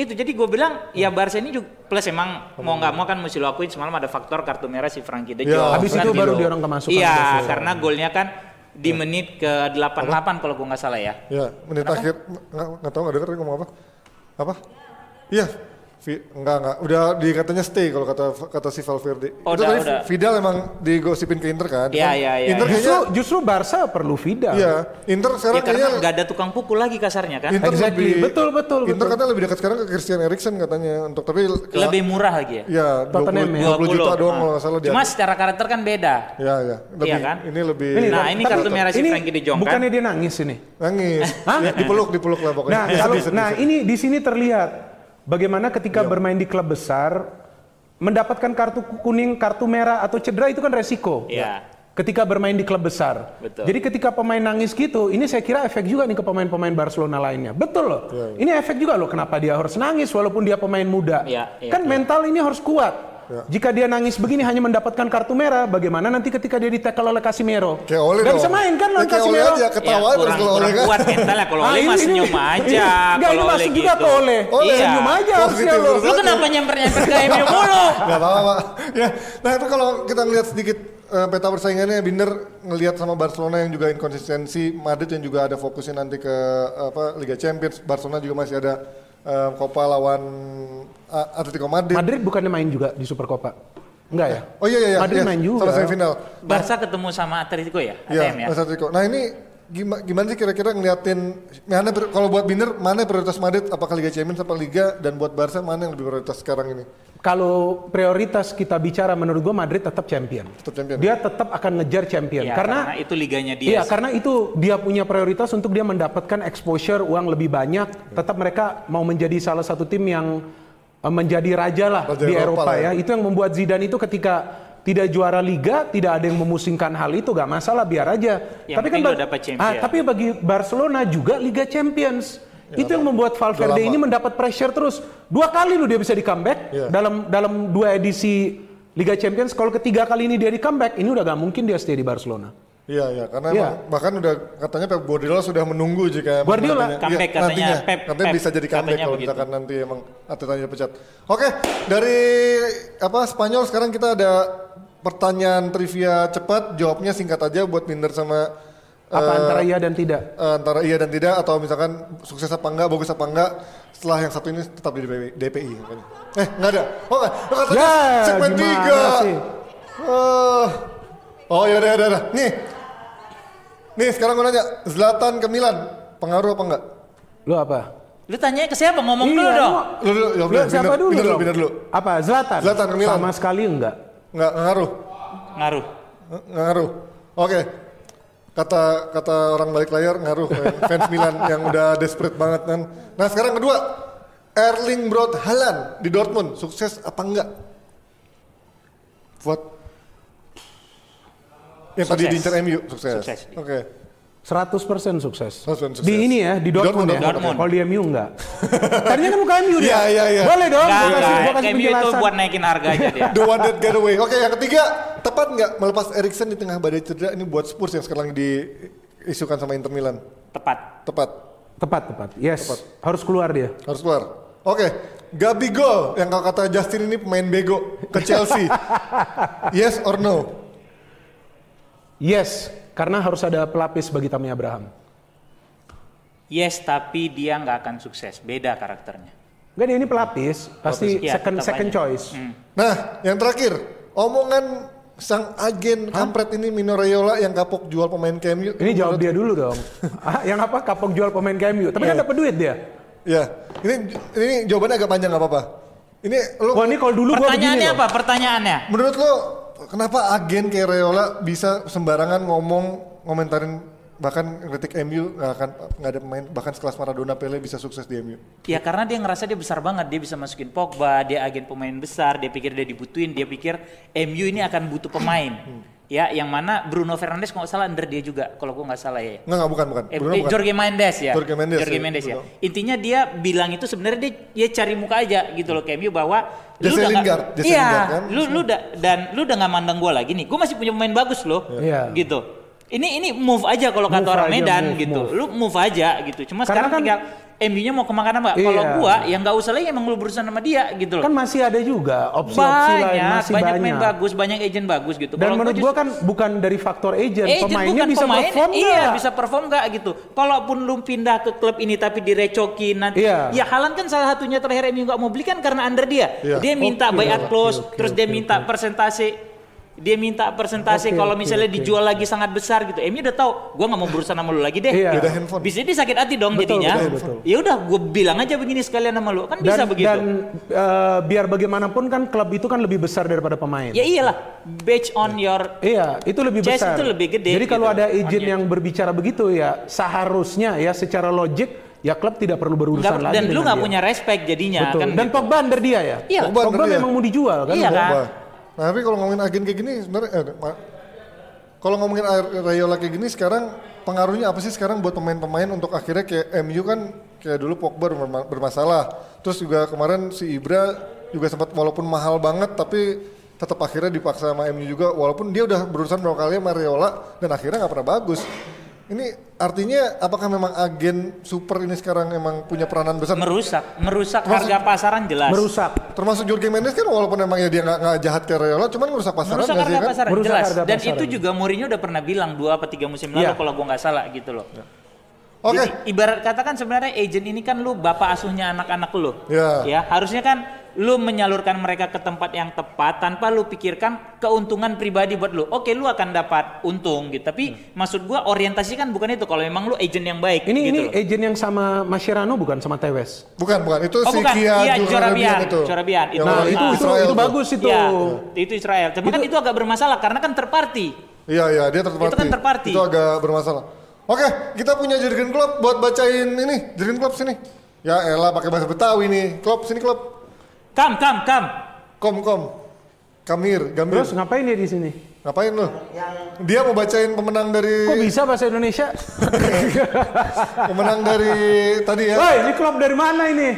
Itu jadi gue bilang ya Barca ini juga plus emang mau nggak mau kan mesti lo akuin semalam ada faktor kartu merah si Frankie De Iya. Jong. Habis itu baru dia orang kemasukan Iya, karena golnya kan di menit ke 88 kalau gue nggak salah ya. Ya, menit akhir nggak nggak tahu nggak denger dia ngomong apa? Apa? Iya, enggak enggak. Udah dikatanya stay kalau kata kata si Valverde. Oh, Itu udah, tadi udah. Vidal emang digosipin ke Inter kan? Iya, iya, iya. Inter Justru, kayaknya justru Barca perlu Vidal. iya, Inter Ya sekarang karena kayaknya nggak ada tukang pukul lagi kasarnya kan. Inter Exactly. lebih Betul, betul, Inter betul. katanya lebih dekat sekarang ke Christian Eriksen katanya untuk tapi Lebih murah lagi ya. ya 20, Tottenham ya. 20 juta doang kalau nggak salah dia. Cuma secara karakter kan beda. Ya, ya. Lebih, Iya kan? Ini lebih Nah, ini kartu merah si ini Frankie De Jong kan. Bukannya dia nangis ini. nangis. Ya, dipeluk, dipeluk lah pokoknya. Nah, kalau, nah ini di sini terlihat bagaimana ketika Iya. bermain di klub besar mendapatkan kartu kuning, kartu merah atau cedera itu kan resiko. Iya. Ketika bermain di klub besar. Betul. Jadi ketika pemain nangis gitu, ini saya kira efek juga nih ke pemain-pemain Barcelona lainnya. Betul loh. Iya, Ini efek juga loh kenapa dia harus nangis walaupun dia pemain muda. Iya, iya, kan iya. mental ini harus kuat. Iya. Jika dia nangis begini hanya mendapatkan kartu merah, bagaimana nanti ketika dia ditackle oleh Casimiro? Kayak oleh Gak dong. bisa main kan lawan Ya, aja, Ya, ketawa terus kurang, kalau oleh kurang kan. kuat mentalnya kalau [LAUGHS] Ah, oleh ini- mah ini- senyum ini- [LAUGHS] aja. Enggak, ini kalau masuk juga gitu. ke oleh. Oleh. Iya. Senyum aja harusnya lo. Lu kenapa nyamper-nyamper ke MU [LAUGHS] mulu? Gak apa-apa Pak. ya. Nah itu kalau kita ngelihat sedikit eh, peta persaingannya Binder ngelihat sama Barcelona yang juga inkonsistensi, Madrid yang juga ada fokusnya nanti ke apa Liga Champions, Barcelona juga masih ada eh, Copa lawan eh, Atletico Madrid. Madrid bukannya main juga di Super Copa? Enggak ya? Oh iya iya iya. Madrid iya, main juga. Sama semifinal. Barca ketemu sama Atletico ya? Iya, ATM ya? Atletico. Nah ini gimana, gimana sih kira-kira ngeliatin mana kalau buat Binder mana prioritas Madrid apakah Liga Champions apa Liga dan buat Barca mana yang lebih prioritas sekarang ini? Kalau prioritas kita bicara menurut gua Madrid tetap champion. Tetap champion. Dia tetap akan ngejar champion Iya, karena karena itu liganya dia. Iya, karena itu dia punya prioritas untuk dia mendapatkan exposure uang lebih banyak. Tetap mereka mau menjadi salah satu tim yang eh, menjadi raja lah Raja di Eropa Eropa, ya. ya. Itu yang membuat Zidane itu ketika tidak juara liga, tidak ada yang memusingkan hal itu, gak masalah biar aja. Yang penting ba- lo dapat champion. ah, tapi bagi Barcelona juga Liga Champions. itu yang membuat Valverde lama. ini mendapat pressure terus. Dua kali lu dia bisa di comeback Iya. dalam dalam dua edisi Liga Champions. Kalau ketiga kali ini dia di comeback, ini udah gak mungkin dia stay di Barcelona. Iya iya karena emang bahkan udah katanya Pep Guardiola sudah menunggu jika Guardiola, nantinya- comeback iya, katanya, nantinya, Pep- katanya Pep, bisa jadi comeback kalau begitu. misalkan nanti emang Artetanya pecat. Oke dari apa Spanyol sekarang kita ada pertanyaan trivia cepat jawabnya singkat aja buat Binder sama Apa eh, antara iya dan tidak? eh, antara iya dan tidak atau misalkan sukses apa enggak bagus apa enggak setelah yang satu ini tetap di DPI, DPI eh nggak ada oh Oh, katanya Ya, segmen tiga sih? Eh, oh ya udah udah udah. nih nih sekarang gue nanya Zlatan ke Milan pengaruh apa enggak Lu apa? Lu tanya ke siapa? Ngomong Iya, dulu dong. lu- lu dulu ya, Lu siapa dulu dong? Binder dulu Apa? Zlatan? Zlatan ke Milan. Sama sekali enggak. nggak ngaruh Ngaruh. Ngaruh oke kata kata orang balik layar ngaruh eh, fans Milan [LAUGHS] yang udah desperate banget kan nah sekarang kedua Erling Braut Haaland di Dortmund sukses apa enggak buat yang tadi diincar MU sukses, Sukses. oke 100% sukses. 100% sukses. Di ini ya, di Dortmund, Dortmund, ya. Dortmund. Kalau di MU enggak. [LAUGHS] Tadinya kan bukan MU dia. Iya, iya, iya. Boleh dong. Enggak, gua kasih, enggak. gua kasih MU itu buat naikin harga aja dia. [LAUGHS] The one that get away. Oke, yang ketiga, tepat nggak melepas Erikson di tengah badai cedera ini buat Spurs yang sekarang diisukan sama Inter Milan? Tepat. Tepat, Tepat, tepat. Yes. Harus keluar dia. harus keluar. Oke, Gabigol yang kalau kata Justin ini pemain bego ke Chelsea. [LAUGHS] yes or no? Yes, karena harus ada pelapis bagi Tammy Abraham. Yes, tapi dia nggak akan sukses. Beda karakternya. Enggak dia ini pelapis, pasti Iya, second second aja. choice. Hmm. Nah, yang terakhir, omongan sang agen kampret ini Mino Raiola yang kapok jual pemain ke MU. Ini jawab dia dulu dong. [LAUGHS] Ah, yang apa? Kapok jual pemain ke MU. Tapi kan Iya. dapat duit dia. Ya, ini ini jawabannya agak panjang nggak apa-apa. Ini lu Wah ini kalau dulu gua begini Pertanyaannya loh. apa? Pertanyaannya. Menurut lo kenapa agen kayak Raiola bisa sembarangan ngomong ngomentarin bahkan kritik MU nggak akan nggak ada pemain bahkan sekelas Maradona Pele bisa sukses di MU. Ya karena dia ngerasa dia besar banget, dia bisa masukin Pogba, dia agen pemain besar, dia pikir dia dibutuhin, dia pikir MU ini akan butuh pemain. Ya, yang mana Bruno Fernandes kalau nggak salah under dia juga, kalau gua nggak salah ya. Nggak nggak bukan bukan. Eh, Bruno eh, bukan. Jorge Mendes ya. Jorge Mendes, Jorge ya, Mendes ya. Bruno. Intinya dia bilang itu sebenarnya dia, dia cari muka aja gitu loh ke MU bahwa Jesse udah nggak- Lingard, Jesse iya, Lingard kan. lu lu udah dan lu udah nggak mandang gua lagi nih. Gua masih punya pemain bagus loh. Iya. Gitu. Ini ini move aja kalau kata orang aja, Medan move, gitu. move. Lu move aja gitu. Cuma Karena sekarang kan- tinggal MU-nya mau ke mana Mbak? Kalau Iya. gua yang nggak usah lagi emang lu berurusan sama dia gitu loh. Kan masih ada juga opsi-opsi lain banyak, masih banyak banyak. main bagus, banyak agent bagus gitu. Dan Kalau menurut gua gua kan bukan dari faktor agent, Eh, pemainnya bukan bisa pemain, perform Iya, nggak? bisa perform nggak gitu. Kalaupun lu pindah ke klub ini tapi direcokin nanti. Iya. Ya Halan kan salah satunya terakhir MU nggak mau beli kan karena under dia. Iya. Dia minta Oke, buyout clause, oke, terus oke, dia minta persentase dia minta persentase Oke, kalau misalnya oke. dijual lagi sangat besar gitu. MU udah tahu, gua nggak mau berurusan sama lu lagi deh. Iya. Gitu. Handphone. Bisa dia sakit hati dong Betul, jadinya. Ya udah, gue bilang aja begini sekalian sama lu. Kan bisa dan, begitu. Dan eh, biar bagaimanapun kan klub itu kan lebih besar daripada pemain. ya iyalah, based on your Iya, itu lebih besar. itu lebih gede Jadi kalau gitu, ada agent on-nya. yang berbicara begitu ya seharusnya ya secara logik ya klub tidak perlu berurusan nggak- lagi dan lu nggak punya respect jadinya Betul. kan. dan gitu. Pogba under dia ya. Iya. Pogba Pogba under dia. memang mau dijual kan. Iya, kan? Nah, tapi kalau ngomongin agen kayak gini sebenarnya eh, kalau ngomongin Rayola kayak gini sekarang pengaruhnya apa sih sekarang buat pemain-pemain untuk akhirnya kayak MU kan kayak dulu Pogba berma- bermasalah. Terus juga kemarin si Ibra juga sempat walaupun mahal banget tapi tetap akhirnya dipaksa sama MU juga walaupun dia udah berurusan berapa kali sama Rayola dan akhirnya nggak pernah bagus. Ini artinya apakah memang agen super ini sekarang emang punya peranan besar? merusak, merusak Termasuk- harga pasaran jelas. Merusak. Termasuk Jorge Mendes kan walaupun emang ya dia nggak nggak jahat ke Rayola, cuman ngerusak pasaran merusak nggak sih harga kan? pasaran Merusak jelas. harga Dan pasaran. itu juga Mourinho udah pernah bilang dua apa tiga musim lalu Iya. kalau gua nggak salah gitu loh. Oke, Jadi ibarat katakan sebenarnya agent ini kan lu bapak asuhnya anak-anak lu. Iya. Ya, harusnya kan lu menyalurkan mereka ke tempat yang tepat tanpa lu pikirkan keuntungan pribadi buat lu. Oke, lu akan dapat untung gitu. Tapi maksud gua orientasi kan bukan itu kalau memang lu agent yang baik Ini gitu ini loh. agent yang sama Mascherano bukan sama Tewes. bukan bukan itu Oh si bukan, Kia iya Jurabian Jorabian, itu. Jorabian. Itu, Nah, itu itu, itu tuh. bagus itu. Iya, itu Israel. Tapi kan itu agak bermasalah karena kan terparty. Iya iya dia terparty. Itu kan terparty. Itu agak bermasalah. Oke, kita punya Jurgen Klopp buat bacain ini. Jurgen Klopp sini. Ya elah pakai bahasa Betawi nih. Klopp sini Klopp. Kam, kam, kam. Kom kom. Kamir, Gamir. Terus ngapain dia di sini? Ngapain lu? Dia mau bacain pemenang dari Kok bisa bahasa Indonesia? [LAUGHS] pemenang dari tadi ya. Woi, ini klub dari mana ini?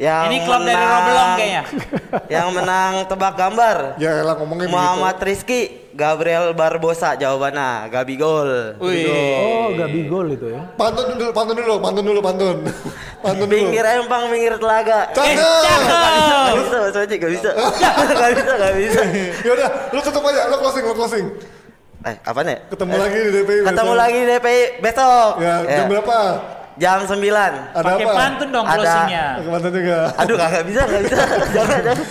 Yang Ini klub dari menang- Robelong kayaknya. [LAUGHS] Yang menang tebak gambar. Ya elah ngomongnya Muhammad begitu. Rizky, Gabriel Barbosa jawabannya, Gabi Gol. Wih. Oh, Gabi Gol itu ya. Pantun dulu, pantun dulu, pantun dulu, pantun. Pantun dulu. Pinggir empang, pinggir telaga. Cakep. Gak bisa, Mas Oji, gak bisa. [LAUGHS] Gak bisa, gak bisa. Yaudah, lu tutup aja, lu closing, lu closing. Eh, apa nih? Ketemu lagi di DPI Ketemu besok. lagi di DPI besok. Ya, jam berapa? Jam 9. Ada Pakai apa? pantun dong Ada. closingnya. Pakai pantun juga. Aduh, gak bisa, gak bisa. [LAUGHS] jangan, jangan.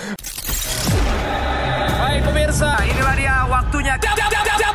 Baik pemirsa, inilah dia waktunya. Jab, jab, jab, jab,